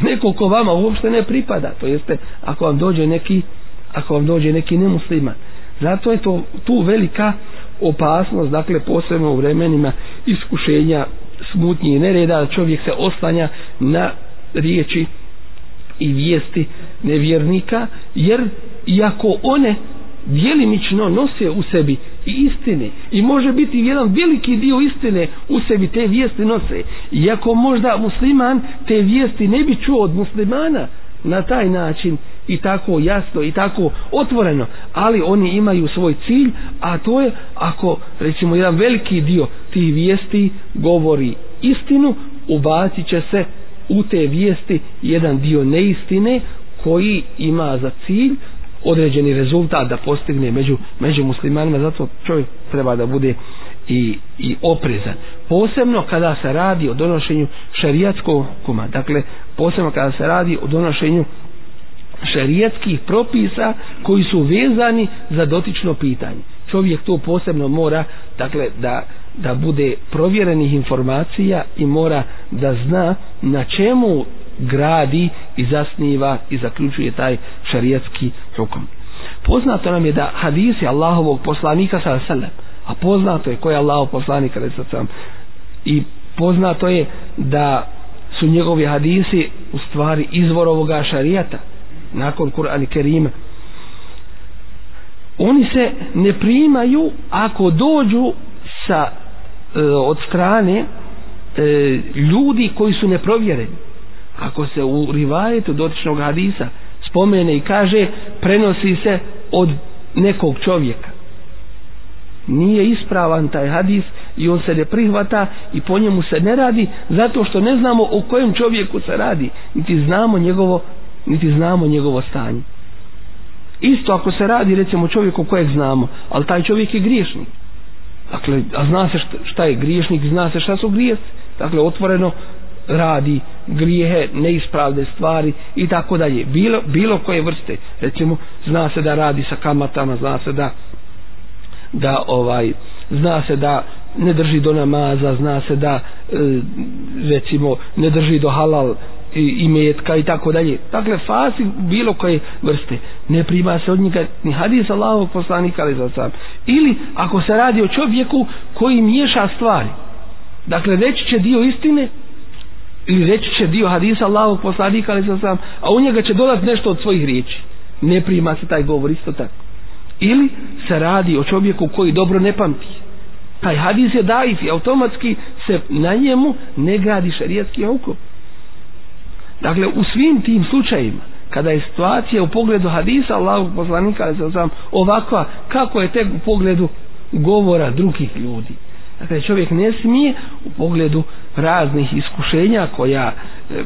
A: neko ko vama uopšte ne pripada to jeste ako vam dođe neki ako vam dođe neki nemusliman. Zato je to tu velika opasnost dakle posebno u vremenima iskušenja smutnje i nereda čovjek se oslanja na riječi i vijesti nevjernika jer iako one dijelimično nose u sebi i istine i može biti jedan veliki dio istine u sebi te vijesti nose iako možda musliman te vijesti ne bi čuo od muslimana na taj način i tako jasno i tako otvoreno ali oni imaju svoj cilj a to je ako recimo jedan veliki dio tih vijesti govori istinu ubacit će se u te vijesti jedan dio neistine koji ima za cilj određeni rezultat da postigne među, među muslimanima. Zato čovjek treba da bude i, i oprezan. Posebno kada se radi o donošenju šerijatskog kuma dakle posebno kada se radi o donošenju šerijetskih propisa koji su vezani za dotično pitanje. Čovjek to posebno mora dakle da da bude provjerenih informacija i mora da zna na čemu gradi i zasniva i zaključuje taj šarijatski hukum. Poznato nam je da hadisi Allahovog poslanika sa sallam, a poznato je ko je Allah poslanik i poznato je da su njegovi hadisi u stvari izvor ovoga šarijata nakon Kur'ana Kerima. Oni se ne primaju ako dođu sa e, od strane e, ljudi koji su neprovjereni. Ako se u rivajetu dotičnog hadisa spomene i kaže prenosi se od nekog čovjeka nije ispravan taj hadis i on se ne prihvata i po njemu se ne radi zato što ne znamo o kojem čovjeku se radi niti znamo njegovo niti znamo njegovo stanje isto ako se radi recimo čovjeku kojeg znamo ali taj čovjek je griješnik dakle a zna se šta je griješnik zna se šta su grijesi dakle otvoreno radi grijehe, neispravne stvari i tako dalje. Bilo, bilo koje vrste. Recimo, zna se da radi sa kamatama, zna se da da ovaj zna se da ne drži do namaza, zna se da e, recimo ne drži do halal i, i metka i tako dalje. Dakle, fasi bilo koje vrste. Ne prima se od njega ni hadis Allahovog poslanika ali za sam. Ili ako se radi o čovjeku koji miješa stvari. Dakle, reći će dio istine, ili reći će dio hadisa Allahovog poslanika ali za sam, a u njega će dolaz nešto od svojih riječi ne prima se taj govor isto tako ili se radi o čovjeku koji dobro ne pamti. Taj hadis je daif i automatski se na njemu ne gradi šarijatski hukum. Dakle u svim tim slučajima kada je situacija u pogledu hadisa Allahog poslanika ali sam sam ovakva kako je tek u pogledu govora drugih ljudi. Dakle, čovjek ne smije u pogledu raznih iskušenja koja,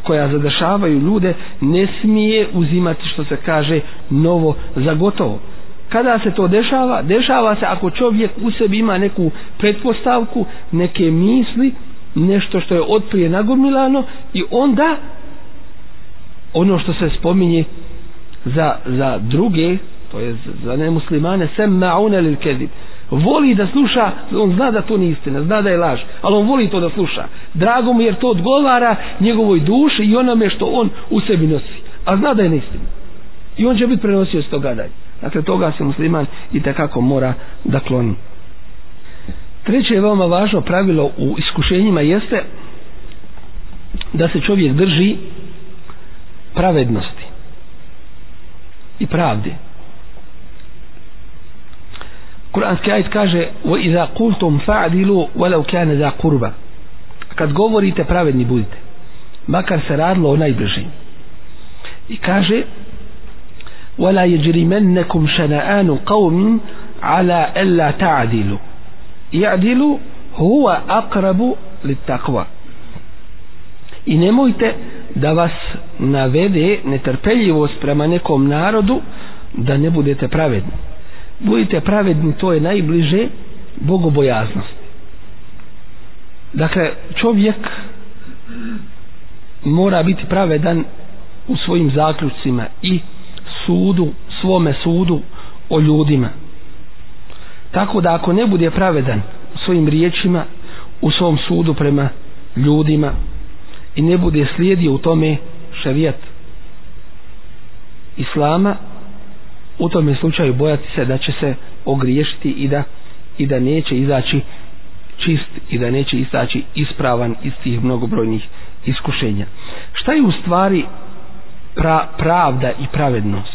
A: koja zadešavaju ljude, ne smije uzimati što se kaže novo za gotovo. Kada se to dešava? Dešava se ako čovjek u sebi ima neku pretpostavku, neke misli, nešto što je otprije nagomilano i onda ono što se spominje za, za druge, to je za nemuslimane, sem ma'une lil kezib. voli da sluša, on zna da to nije istina, zna da je laž, ali on voli to da sluša. Drago mu jer to odgovara njegovoj duši i onome što on u sebi nosi. A zna da je neistina. I on će biti prenosio s toga dalje. Dakle, toga se musliman i takako mora da kloni. Treće je veoma važno pravilo u iskušenjima jeste da se čovjek drži pravednosti i pravde. Kur'anski ajet kaže وَإِذَا قُلْتُمْ فَعْدِلُوا fa'dilu walau kana za qurba kad govorite pravedni budite makar se radilo o najbližim i kaže ولا يجرمنكم شنآن قوم على ألا تعدلوا. يعدل هو أقرب للتقوى. I nemojte da vas navede netrpeljivost prema nekom narodu da ne budete pravedni. Budite pravedni, to je najbliže bogobojaznost. Dakle, čovjek mora biti pravedan u svojim zaključcima i sudu, svome sudu o ljudima. Tako da ako ne bude pravedan u svojim riječima, u svom sudu prema ljudima i ne bude slijedio u tome šarijat Islama, u tome slučaju bojati se da će se ogriješiti i da i da neće izaći čist i da neće izaći ispravan iz tih mnogobrojnih iskušenja. Šta je u stvari pra, pravda i pravednost?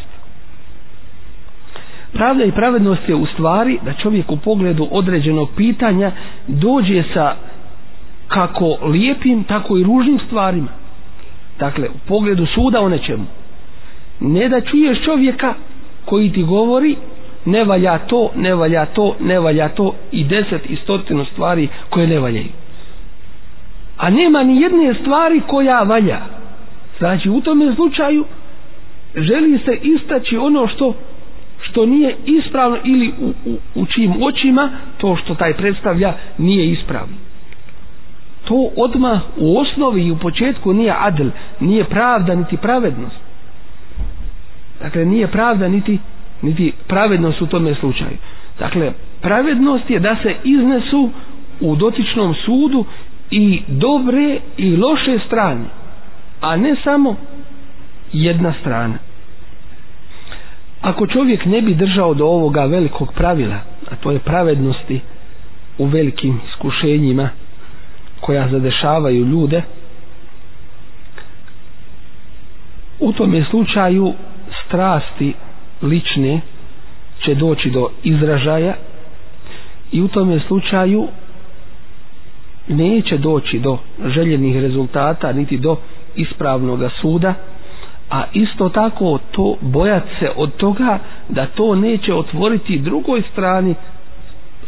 A: Pravda i pravednost je u stvari da čovjek u pogledu određenog pitanja dođe sa kako lijepim, tako i ružnim stvarima. Dakle, u pogledu suda o nečemu. Ne da čuješ čovjeka koji ti govori ne valja to, ne valja to, ne valja to i deset i stotinu stvari koje ne valjaju. a nema ni jedne stvari koja valja znači u tome slučaju želi se istaći ono što što nije ispravno ili u, u, u čijim očima to što taj predstavlja nije ispravno. To odma u osnovi i u početku nije adl nije pravda niti pravednost. Dakle nije pravda niti niti pravednost u tome slučaju. Dakle pravednost je da se iznesu u dotičnom sudu i dobre i loše strane a ne samo jedna strana ako čovjek ne bi držao do ovoga velikog pravila a to je pravednosti u velikim iskušenjima koja zadešavaju ljude u tom slučaju strasti lične će doći do izražaja i u tom slučaju neće doći do željenih rezultata niti do ispravnog suda a isto tako to bojat se od toga da to neće otvoriti drugoj strani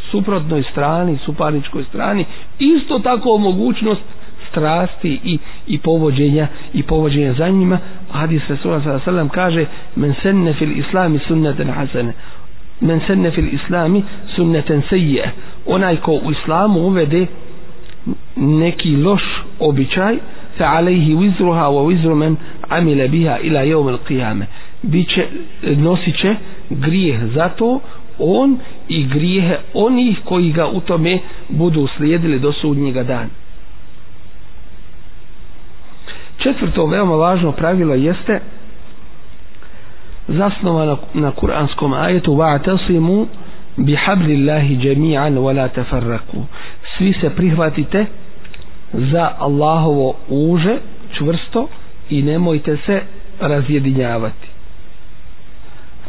A: suprotnoj strani suparničkoj strani isto tako mogućnost strasti i, i povođenja i povođenja za njima. Hadis Rasula sallam kaže men senne fil islami sunneten hasene men senne fil islami sunneten seje onaj ko u islamu uvede neki loš običaj fa alejhi wizruha wa wizru men amila biha ila yawm al-qiyamah biće nosiće grijeh zato on i grijehe onih koji ga u tome budu slijedili do sudnjega dana. Četvrto veoma važno pravilo jeste zasnovano na kuranskom ajetu wa'tasimu bihablillahi jami'an wa la tafarraqu. Svi se prihvatite za Allahovo uže čvrsto i nemojte se razjedinjavati.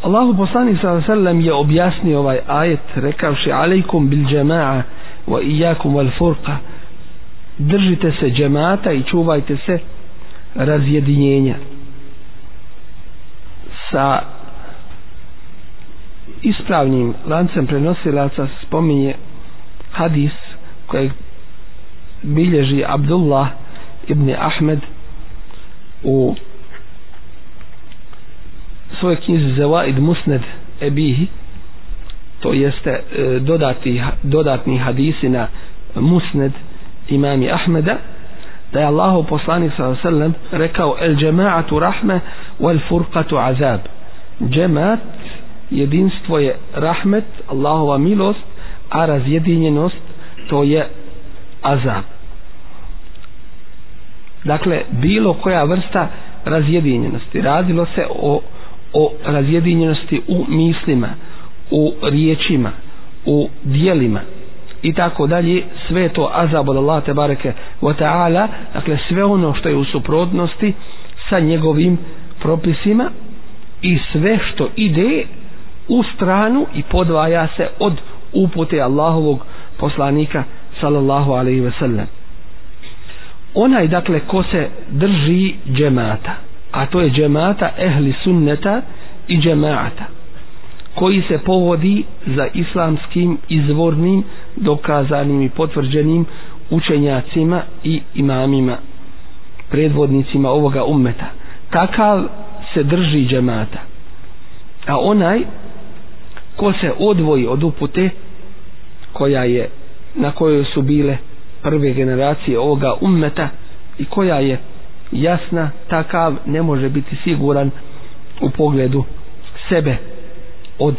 A: Allahu poslanik sellem je objasnio ovaj ajet rekavši alejkum bil jama'a wa iyyakum wal furqa. Držite se džemata i čuvajte se razjedinjenja. Sa ispravnim lancem prenosilaca spominje hadis kojeg bilježi Abdullah ibn Ahmed u svojoj knjizi Zawaid Musned Ebihi to jeste e, dodati, dodatni hadisi na Musned imami Ahmeda da je Allah poslanik sallam rekao el džemaatu rahme wal furqatu azab. Džemaat jedinstvo je rahmet Allahova milost a razjedinjenost to je azab. Dakle bilo koja vrsta razjedinjenosti. Radilo se o, o razjedinjenosti u mislima u riječima u dijelima. I tako dalje sve to azab od Allah te bareke wa ta'ala dakle sve ono što je u suprotnosti sa njegovim propisima i sve što ide u stranu i podvaja se od upute Allahovog poslanika sallallahu alaihi ve sellem. Onaj dakle ko se drži džemata a to je džemata ehli sunneta i džemata koji se povodi za islamskim izvornim dokazanim i potvrđenim učenjacima i imamima predvodnicima ovoga ummeta. Takav se drži džemata. A onaj ko se odvoji od upute koja je na kojoj su bile prve generacije ovoga ummeta i koja je jasna takav ne može biti siguran u pogledu sebe od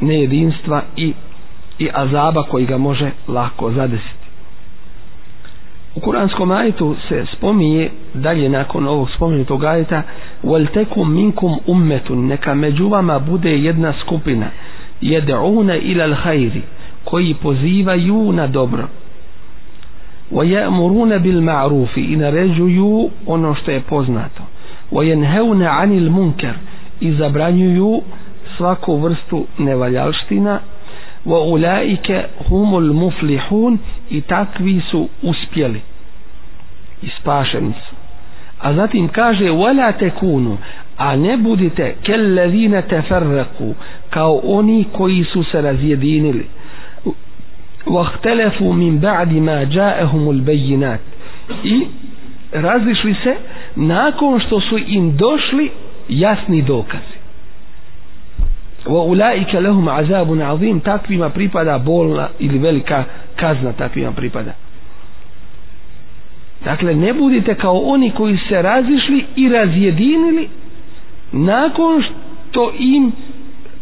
A: nejedinstva i i azaba koji ga može lako zadesiti. U kuranskom ajetu se spominje dalje nakon ovog spomenutog ajeta وَلْتَكُمْ مِنْكُمْ أُمَّتٌ neka među vama bude jedna skupina يَدْعُونَ إِلَى الْحَيْرِ koji pozivaju na dobro وَيَأْمُرُونَ بِالْمَعْرُوفِ i naređuju ono što je poznato وَيَنْهَوْنَ عَنِ الْمُنْكَرِ i zabranjuju svaku vrstu nevaljalština wa ulaike humul muflihun i takvi su uspjeli i spašeni su a zatim kaže wala tekunu a ne budite kellezine teferraku kao oni koji su se razjedinili واختلفوا من بعد ما جاءهم البينات i razlišli se nakon što su im došli jasni dokazi wa ulaika lahum azabun azim takvima pripada bolna ili velika kazna takvima pripada dakle ne budite kao oni koji se razišli i razjedinili nakon što im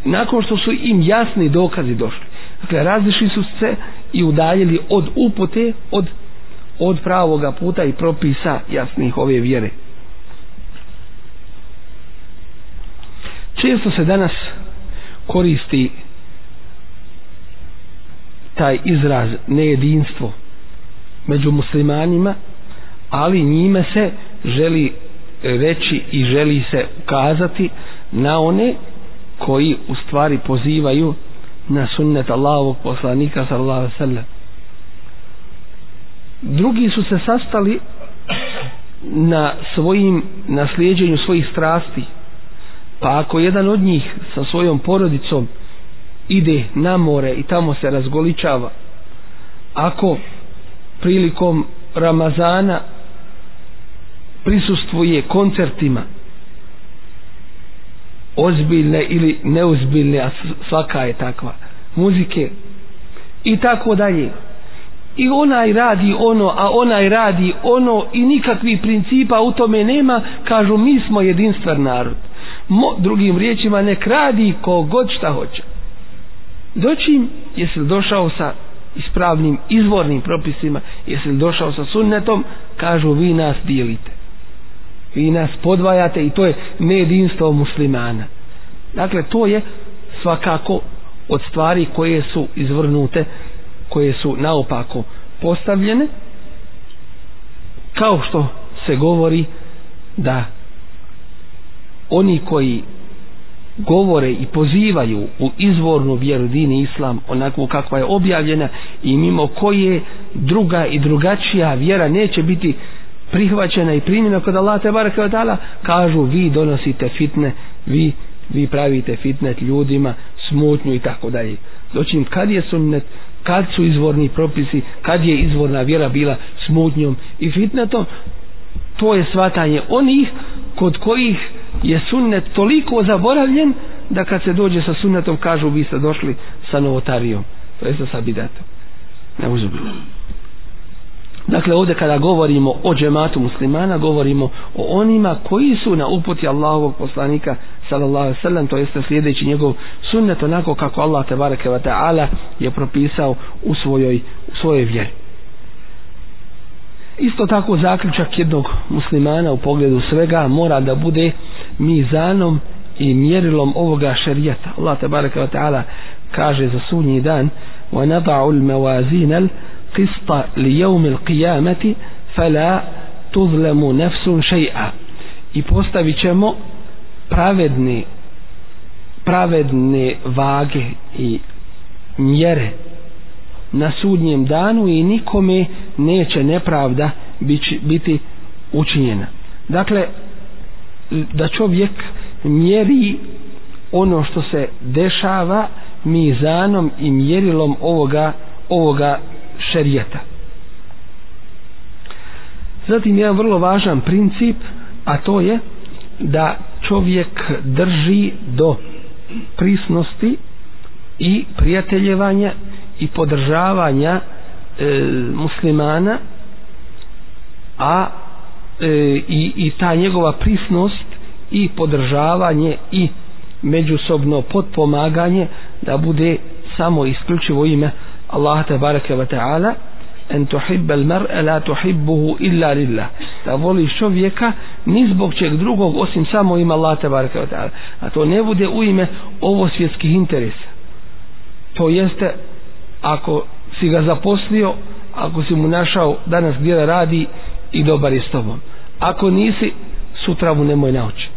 A: nakon što su im jasni dokazi došli dakle razlišli su se i udaljili od upute, od od pravoga puta i propisa jasnih ove vjere. Često se danas koristi taj izraz nejedinstvo među muslimanima ali njime se želi reći i želi se ukazati na one koji u stvari pozivaju na sunnet Allahovog poslanika sallallahu alejhi ve sellem drugi su se sastali na svojim naslijeđenju svojih strasti. Pa ako jedan od njih sa svojom porodicom ide na more i tamo se razgoličava ako prilikom Ramazana prisustvuje koncertima ozbiljne ili neozbiljne a svaka je takva. Muzike. I tako dalje. I onaj radi ono a onaj radi ono i nikakvih principa u tome nema kažu mi smo jedinstven narod. Mo, drugim riječima nek radi kogod šta hoće. Doćim jesi li došao sa ispravnim izvornim propisima jesi li došao sa sunnetom kažu vi nas dijelite vi nas podvajate i to je nejedinstvo muslimana. Dakle to je svakako od stvari koje su izvrnute koje su naopako postavljene kao što se govori da oni koji govore i pozivaju u izvornu vjeru dini islam onako kakva je objavljena i mimo koje druga i drugačija vjera neće biti prihvaćena i primjena kod Allah te baraka wa ta'ala kažu vi donosite fitne vi, vi pravite fitnet ljudima smutnju i tako dalje. Doćim kad je sunnet kad su izvorni propisi kad je izvorna vjera bila smutnjom i fitnetom to je svatanje onih kod kojih je sunnet toliko zaboravljen da kad se dođe sa sunnetom kažu vi ste došli sa novotarijom. To je sa bidatom ne uzubilo Dakle, ovdje kada govorimo o džematu muslimana, govorimo o onima koji su na uputi Allahovog poslanika, sallallahu alaihi sallam, to jeste sljedeći njegov sunnet, onako kako Allah te bareke wa ta'ala je propisao u svojoj, u svojoj vjeri. Isto tako zaključak jednog muslimana u pogledu svega mora da bude mizanom i mjerilom ovoga šerijata. Allah te bareke wa ta'ala kaže za sunji dan وَنَضَعُ الْمَوَازِينَ القسط ليوم القيامة فلا تظلم نفس شيئا i postavit ćemo pravedne pravedne vage i mjere na sudnjem danu i nikome neće nepravda biti učinjena dakle da čovjek mjeri ono što se dešava mizanom i mjerilom ovoga ovoga šerijeta. Zatim jedan vrlo važan princip, a to je da čovjek drži do prisnosti i prijateljevanja i podržavanja e, muslimana a e, i, i ta njegova prisnost i podržavanje i međusobno potpomaganje da bude samo isključivo ime Allah te bareke ve taala en tuhibba al mar'a la tuhibbuhu illa lillah. Da voli čovjeka ni zbog čeg drugog osim samo ima Allah te bareke ve taala. A to ne bude u ime ovo svjetskih interesa. To jeste ako si ga zaposlio ako si mu našao danas gdje da radi i dobar je s tobom. Ako nisi sutra mu nemoj nauči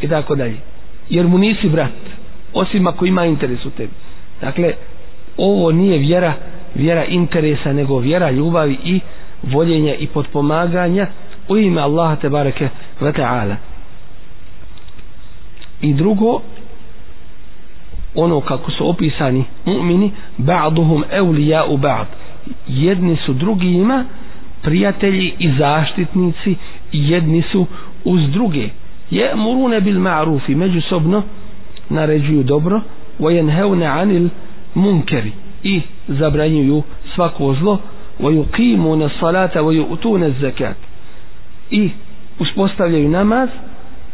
A: i tako dalje. Jer mu nisi brat osim ako ima interes u tebi. Dakle ovo nije vjera vjera interesa nego vjera ljubavi i voljenja i podpomaganja u ime Allaha te bareke ve taala i drugo ono kako su opisani mu'mini ba'duhum awliya'u ba'd. Jedni su drugima prijatelji i zaštitnici jedni su uz druge. Je murune bil ma'rufi međusobno naređuju dobro vojenheune anil munkeri i zabranjuju svako zlo vojukimune salata vojutune zekat i uspostavljaju namaz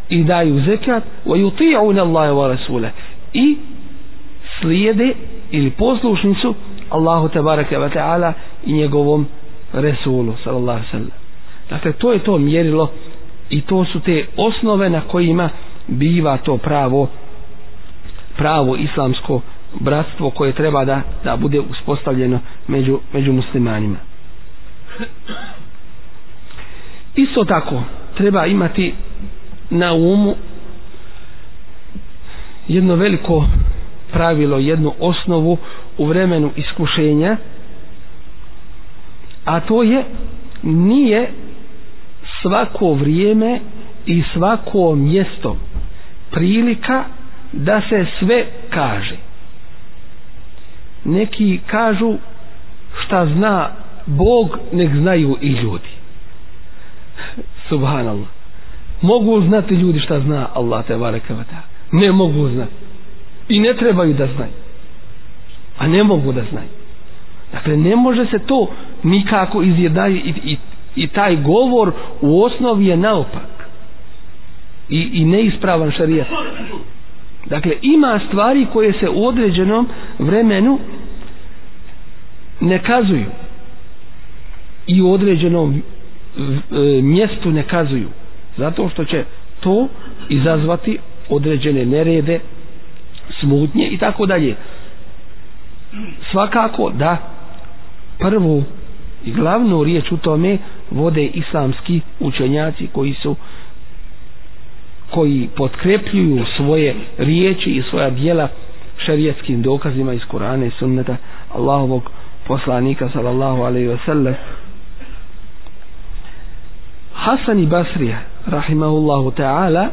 A: i daju zekat vojuti'une Allahe wa Rasule i slijede ili poslušnicu Allahu tabaraka wa ta'ala i njegovom Resulu sallallahu sallam. Dakle to je to mjerilo i to su te osnove na kojima biva to pravo pravo islamsko bratstvo koje treba da, da bude uspostavljeno među, među muslimanima. Isto tako treba imati na umu jedno veliko pravilo, jednu osnovu u vremenu iskušenja a to je nije svako vrijeme i svako mjesto prilika da se sve kaže neki kažu šta zna Bog nek znaju i ljudi. Subhanallah. Mogu znati ljudi šta zna Allah te barekavata ne mogu znati. I ne trebaju da znaju. A ne mogu da znaju. Dakle ne može se to nikako izjedaju i, i, i taj govor u osnovi je naopak. I, i neispravan šarijat. Dakle ima stvari koje se u određenom vremenu ne kazuju. I u određenom e, mjestu ne kazuju. Zato što će to izazvati određene nerede smutnje i tako dalje. Svakako da prvu i glavnu riječ u tome vode islamski učenjaci koji su koji potkrepljuju svoje riječi i svoja dijela šerijetskim dokazima iz Kurana i sunneta Allahovog poslanika sallallahu alaihi wa sallam. Hasan i Basrija rahimahullahu ta'ala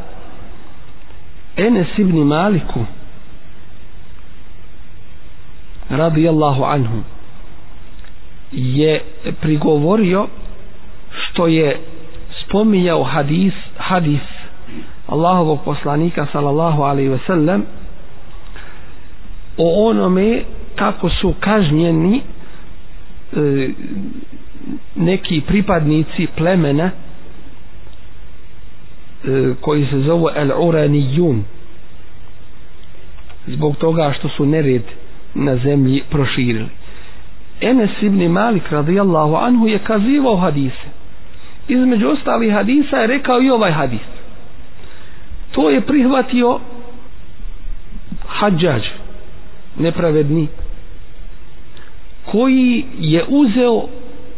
A: Enes ibn Maliku radijallahu anhu je prigovorio što je spominjao hadis hadis Allahovog poslanika sallallahu alaihi ve sellem o onome kako su kažnjeni E, neki pripadnici plemena e, koji se zovu El Uranijun zbog toga što su nered na zemlji proširili. Enes ibn Malik radijallahu anhu je kazivao hadise. Između ostalih hadisa je rekao i ovaj hadis. To je prihvatio hađađ nepravedni koji je uzeo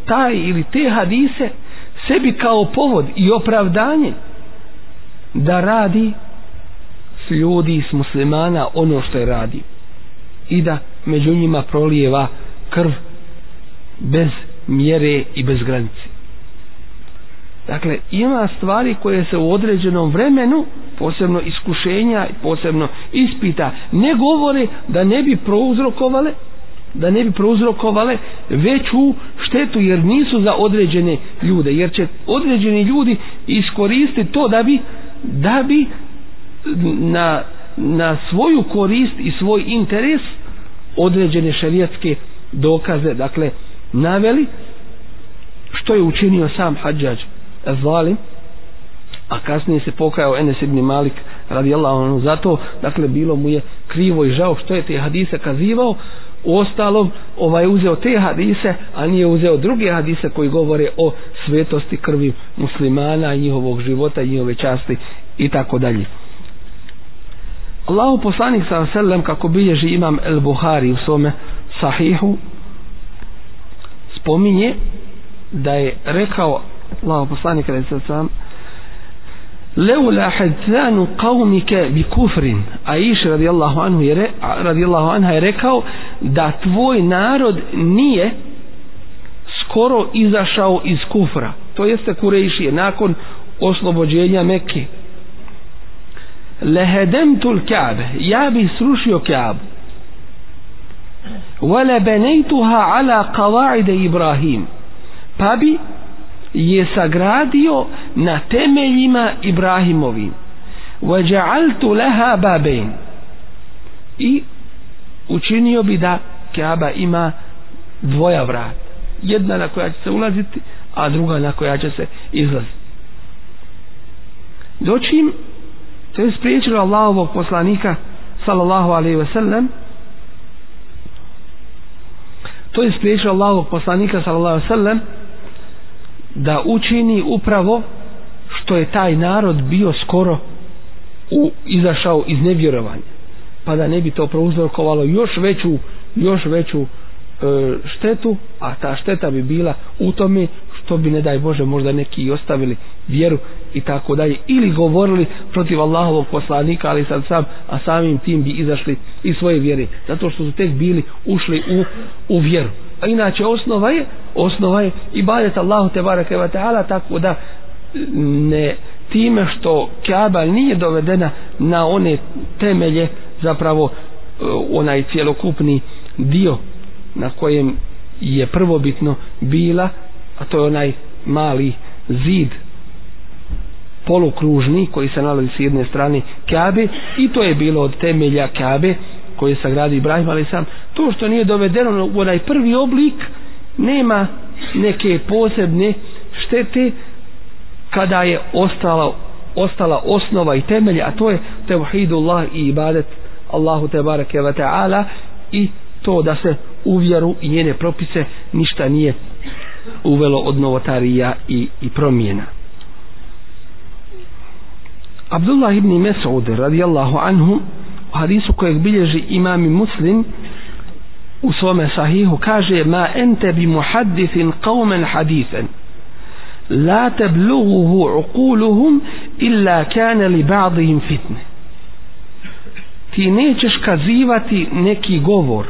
A: taj ili te hadise sebi kao povod i opravdanje da radi s ljudi, s muslimana ono što je radi i da među njima prolijeva krv bez mjere i bez granice. Dakle ima stvari koje se u određenom vremenu posebno iskušenja posebno ispita ne govore da ne bi prouzrokovale da ne bi prouzrokovale veću štetu jer nisu za određene ljude jer će određeni ljudi iskoristiti to da bi da bi na, na svoju korist i svoj interes određene šarijatske dokaze dakle naveli što je učinio sam hađađ zalim a kasnije se pokajao Enes ibn Malik radijallahu anhu zato dakle bilo mu je krivo i žao što je te hadise kazivao u ostalom ovaj uzeo te hadise a nije uzeo druge hadise koji govore o svetosti krvi muslimana i njihovog života i njihove časti i tako dalje. Allahu poslanik sa sellem kako bilježi imam El Buhari u svome sahihu spominje da je rekao Allahu poslanik sa sellem leula hadzanu qaumika bi kufrin. Aish radijallahu anhu je radijallahu anha je rekao da tvoj narod nije skoro izašao iz kufra. To jeste kurejšije nakon oslobođenja Mekke. Lehedemtu l'kabe ja bi srušio kabu wa lebenejtuha ala kavaide Ibrahim. Pa bi je sagradio na temeljima Ibrahimovim وَجَعَلْتُ لَهَا بَابَيْنِ i učinio bi da Kaaba ima dvoja vrata jedna na koja će se ulaziti a druga na koja će se izlaziti doćim to je spriječilo Allahovog poslanika sallallahu alaihi ve sellem to je spriječilo Allahovog poslanika sallallahu alaihi ve sellem da učini upravo što je taj narod bio skoro u, izašao iz nevjerovanja pa da ne bi to prouzrokovalo još veću još veću e, štetu a ta šteta bi bila u tome što bi ne daj Bože možda neki i ostavili vjeru i tako dalje ili govorili protiv Allahovog poslanika ali sad sam a samim tim bi izašli iz svoje vjere zato što su tek bili ušli u, u vjeru a inače osnova je osnova je ibadet Allahu te bareke ve ta'ala tako da ne time što Kaaba nije dovedena na one temelje zapravo e, onaj cjelokupni dio na kojem je prvobitno bila a to je onaj mali zid polukružni koji se nalazi s jedne strane Kabe i to je bilo od temelja Kabe koji je sagradio Ibrahim ali sam to što nije dovedeno u onaj prvi oblik nema neke posebne štete kada je ostala ostala osnova i temelj a to je tevhidullah i ibadet Allahu te bareke ve taala i to da se u vjeru i njene propise ništa nije uvelo od novotarija i, i promjena. Abdullah ibn Mes'ud radijallahu anhu u hadisu kojeg bilježi imam i muslim u svome sahihu kaže ma ente bi muhaddithin qawmen hadithan. La teblughuhu uquluhum illa kana li ba'dihim fitne. Ti nećeš kazivati neki govor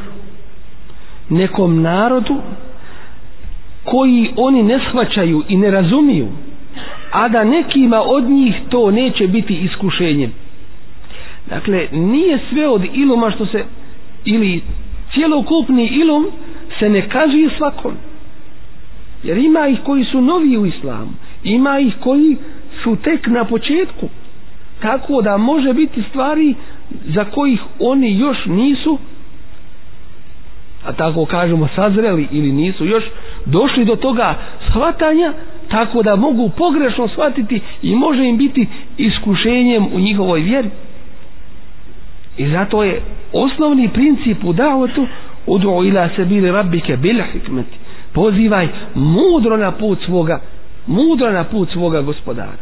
A: nekom narodu koji oni ne shvaćaju i ne razumiju a da nekima od njih to neće biti iskušenjem dakle nije sve od iluma što se ili cijelokupni ilum se ne kazuje svakom. Jer ima ih koji su novi u islamu ima ih koji su tek na početku. Tako da može biti stvari za kojih oni još nisu a tako kažemo sazreli ili nisu još došli do toga shvatanja tako da mogu pogrešno shvatiti i može im biti iskušenjem u njihovoj vjeri i zato je osnovni princip u davotu udu ila sebili rabbike bil hikmeti. Pozivaj mudro na put svoga mudro na put svoga gospodara.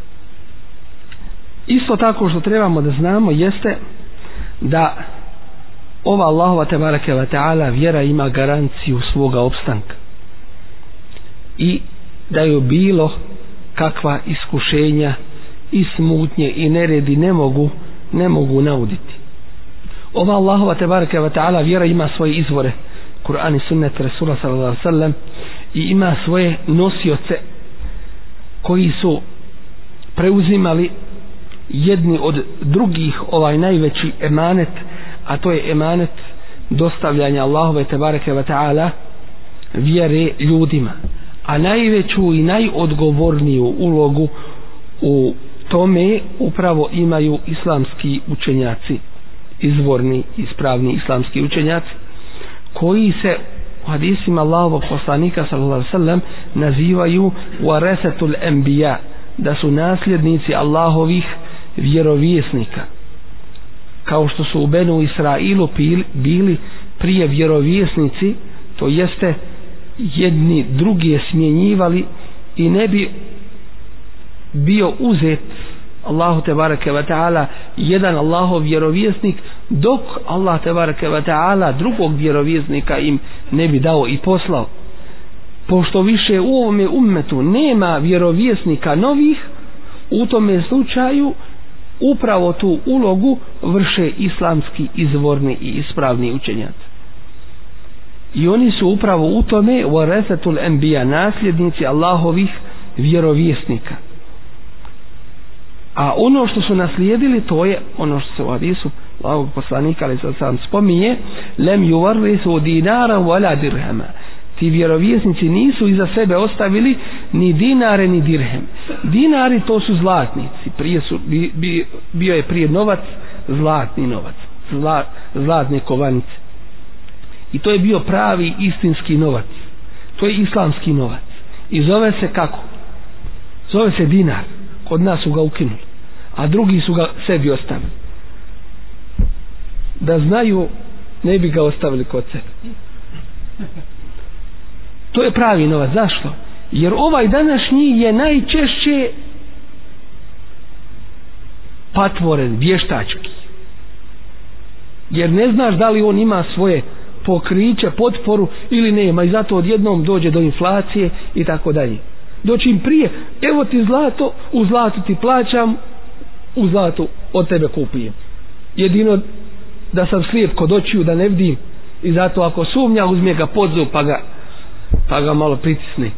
A: Isto tako što trebamo da znamo jeste da ova Allahova tebareke wa ta'ala vjera ima garanciju svoga opstanka. I da je bilo kakva iskušenja i smutnje i neredi ne mogu ne mogu nauditi ova Allahova tebareke ve ta'ala vjera ima svoje izvore. Kur'an i sunnet Rasula sallallahu alaihi sallam i ima svoje nosioce koji su preuzimali jedni od drugih ovaj najveći emanet a to je emanet dostavljanja Allahove tebareke ve ta'ala vjere ljudima. A najveću i najodgovorniju ulogu u tome upravo imaju islamski učenjaci izvorni ispravni islamski učenjaci koji se u hadisima Allahovog poslanika sallallahu alaihi sallam nazivaju waresatul anbiya da su nasljednici Allahovih vjerovjesnika. Kao što su u Benu Israilu bili prije vjerovjesnici to jeste jedni drugi je smjenjivali i ne bi bio uzet Allahu te bareke ve taala jedan Allahov vjerovjesnik dok Allah te bareke ve taala drugog vjerovjesnika im ne bi dao i poslao. Pošto više u ovome ummetu nema vjerovjesnika novih u tome slučaju upravo tu ulogu vrše islamski izvorni i ispravni učenjaci. I oni su upravo u tome warasatul anbiya nasljednici Allahovih vjerovjesnika a ono što su naslijedili to je ono što se u hadisu Allahog poslanika ali sad sam spominje lem yuvarrisu dinara wala dirhama. Ti vjerovjesnici nisu iza sebe ostavili ni dinare ni dirhem. Dinari to su zlatnici. Prije su bi, bi, bio je prije novac zlatni novac. Zla, zlatne kovanice. I to je bio pravi istinski novac. To je islamski novac. I zove se kako? Zove se dinar. Kod nas su ga ukinuli a drugi su ga sebi ostavili. Da znaju ne bi ga ostavili kod sebe. To je pravi novac. Zašto? Jer ovaj današnji je najčešće patvoren vještački. Jer ne znaš da li on ima svoje pokriće, potporu ili nema. I zato odjednom dođe do inflacije i tako dalje. Doći im prije. Evo ti zlato, u zlatu ti plaćam u zlatu od tebe kupujem. Jedino da sam slijep kod očiju da ne vidim. I zato ako sumnja uzme ga pod zub pa ga, pa ga malo pritisne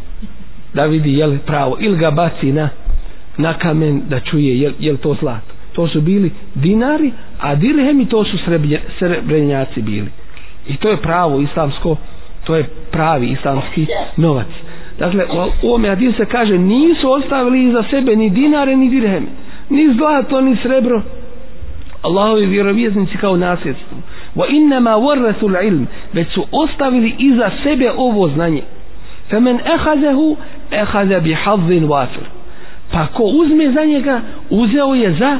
A: da vidi je li pravo. Ili ga baci na, na kamen da čuje je, je to zlato. To su bili dinari a dirhemi to su srebrenjaci bili. I to je pravo islamsko to je pravi islamski novac. Dakle u ovome Adil se kaže nisu ostavili za sebe ni dinare ni dirheme ni zlato ni srebro. Allahovi vjerovjesnici kao nasljedstvo. Wa innama warrathu ilm već su ostavili iza sebe ovo znanje. Femen ehazehu ehaze bi hazin wafir pa ko uzme za njega uzeo je za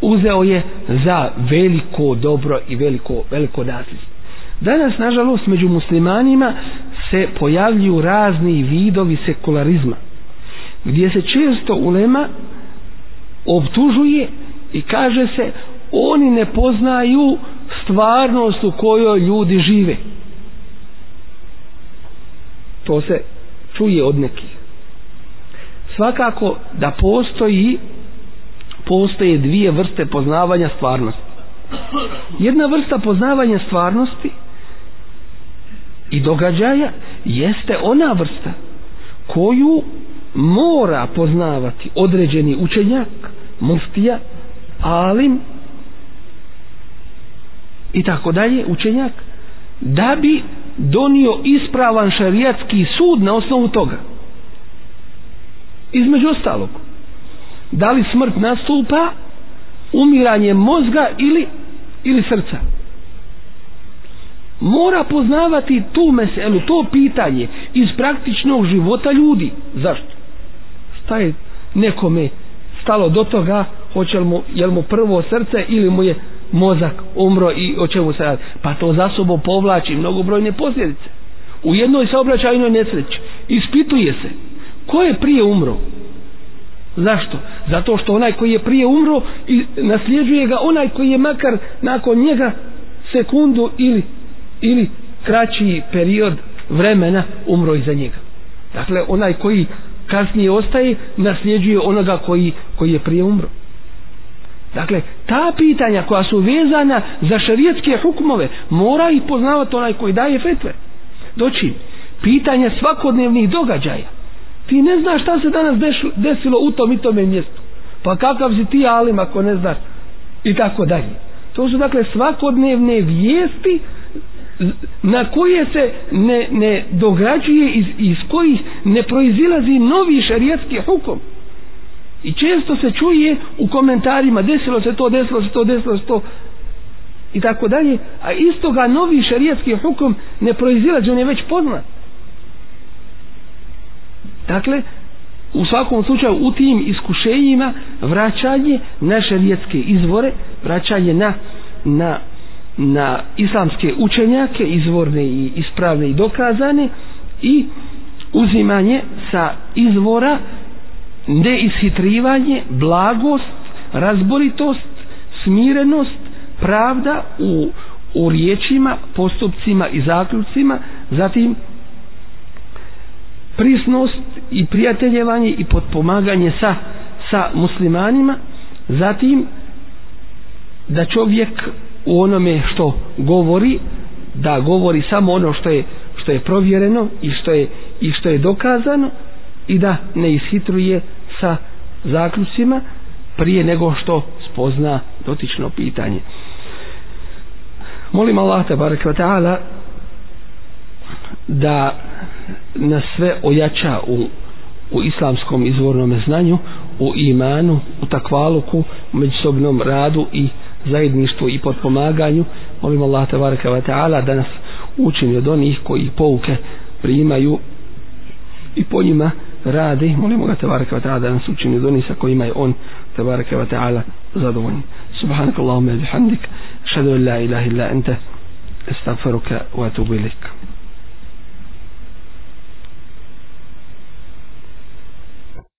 A: uzeo je za veliko dobro i veliko veliko nasljedstvo. Danas nažalost među muslimanima se pojavljuju razni vidovi sekularizma gdje se često ulema optužuje i kaže se oni ne poznaju stvarnost u kojoj ljudi žive. To se čuje od nekih. Svakako da postoji postoje dvije vrste poznavanja stvarnosti. Jedna vrsta poznavanja stvarnosti i događaja jeste ona vrsta koju mora poznavati određeni učenjak muftija alim i tako dalje učenjak da bi donio ispravan šarijatski sud na osnovu toga između ostalog da li smrt nastupa umiranje mozga ili ili srca mora poznavati tu meselu, to pitanje iz praktičnog života ljudi. Zašto? Šta je nekome stalo do toga, hoće li mu, je li mu prvo srce ili mu je mozak umro i o čemu se radi? Pa to za sobom povlači mnogobrojne posljedice. U jednoj saobraćajnoj nesreći ispituje se ko je prije umro. Zašto? Zato što onaj koji je prije umro i nasljeđuje ga onaj koji je makar nakon njega sekundu ili ili kraći period vremena umro iza njega. Dakle, onaj koji kasnije ostaje, nasljeđuje onoga koji, koji je prije umro. Dakle, ta pitanja koja su vezana za šarijetske hukmove, mora ih poznavati onaj koji daje fetve. Doći, pitanja svakodnevnih događaja. Ti ne znaš šta se danas desilo u tom i tome mjestu. Pa kakav si ti alim ako ne znaš? I tako dalje. To su dakle svakodnevne vijesti na koje se ne, ne dograđuje iz, iz kojih ne proizilazi novi šarijatski hukom i često se čuje u komentarima desilo se to, desilo se to, desilo se to i tako dalje a istoga novi šarijatski hukom ne proizilazi, on je već poznat. Dakle u svakom slučaju u tim iskušenjima vraćanje na šarijatske izvore vraćanje na na na islamske učenjake izvorne i ispravne i dokazane i uzimanje sa izvora neishitrivanje blagost razboritost smirenost pravda u, u riječima postupcima i zaključcima zatim prisnost i prijateljevanje i potpomaganje sa, sa muslimanima zatim da čovjek u onome što govori da govori samo ono što je što je provjereno i što je i što je dokazano i da ne ishitruje sa zaključcima prije nego što spozna dotično pitanje. Molim Allah te barek taala da nas sve ojača u u islamskom izvornom znanju, u imanu, u takvaluku, međusobnom radu i zajedništvu i potpomaganju. Molim Allah tabaraka wa ta'ala da nas učini od onih koji pouke primaju i po njima radi. Molimo ga tabaraka wa ta'ala da nas učini od onih sa kojima je on tabaraka wa ta'ala zadovoljni. Subhanak Allahumma bihamdik. an la ilaha illa anta astaghfiruka wa atubu ilaik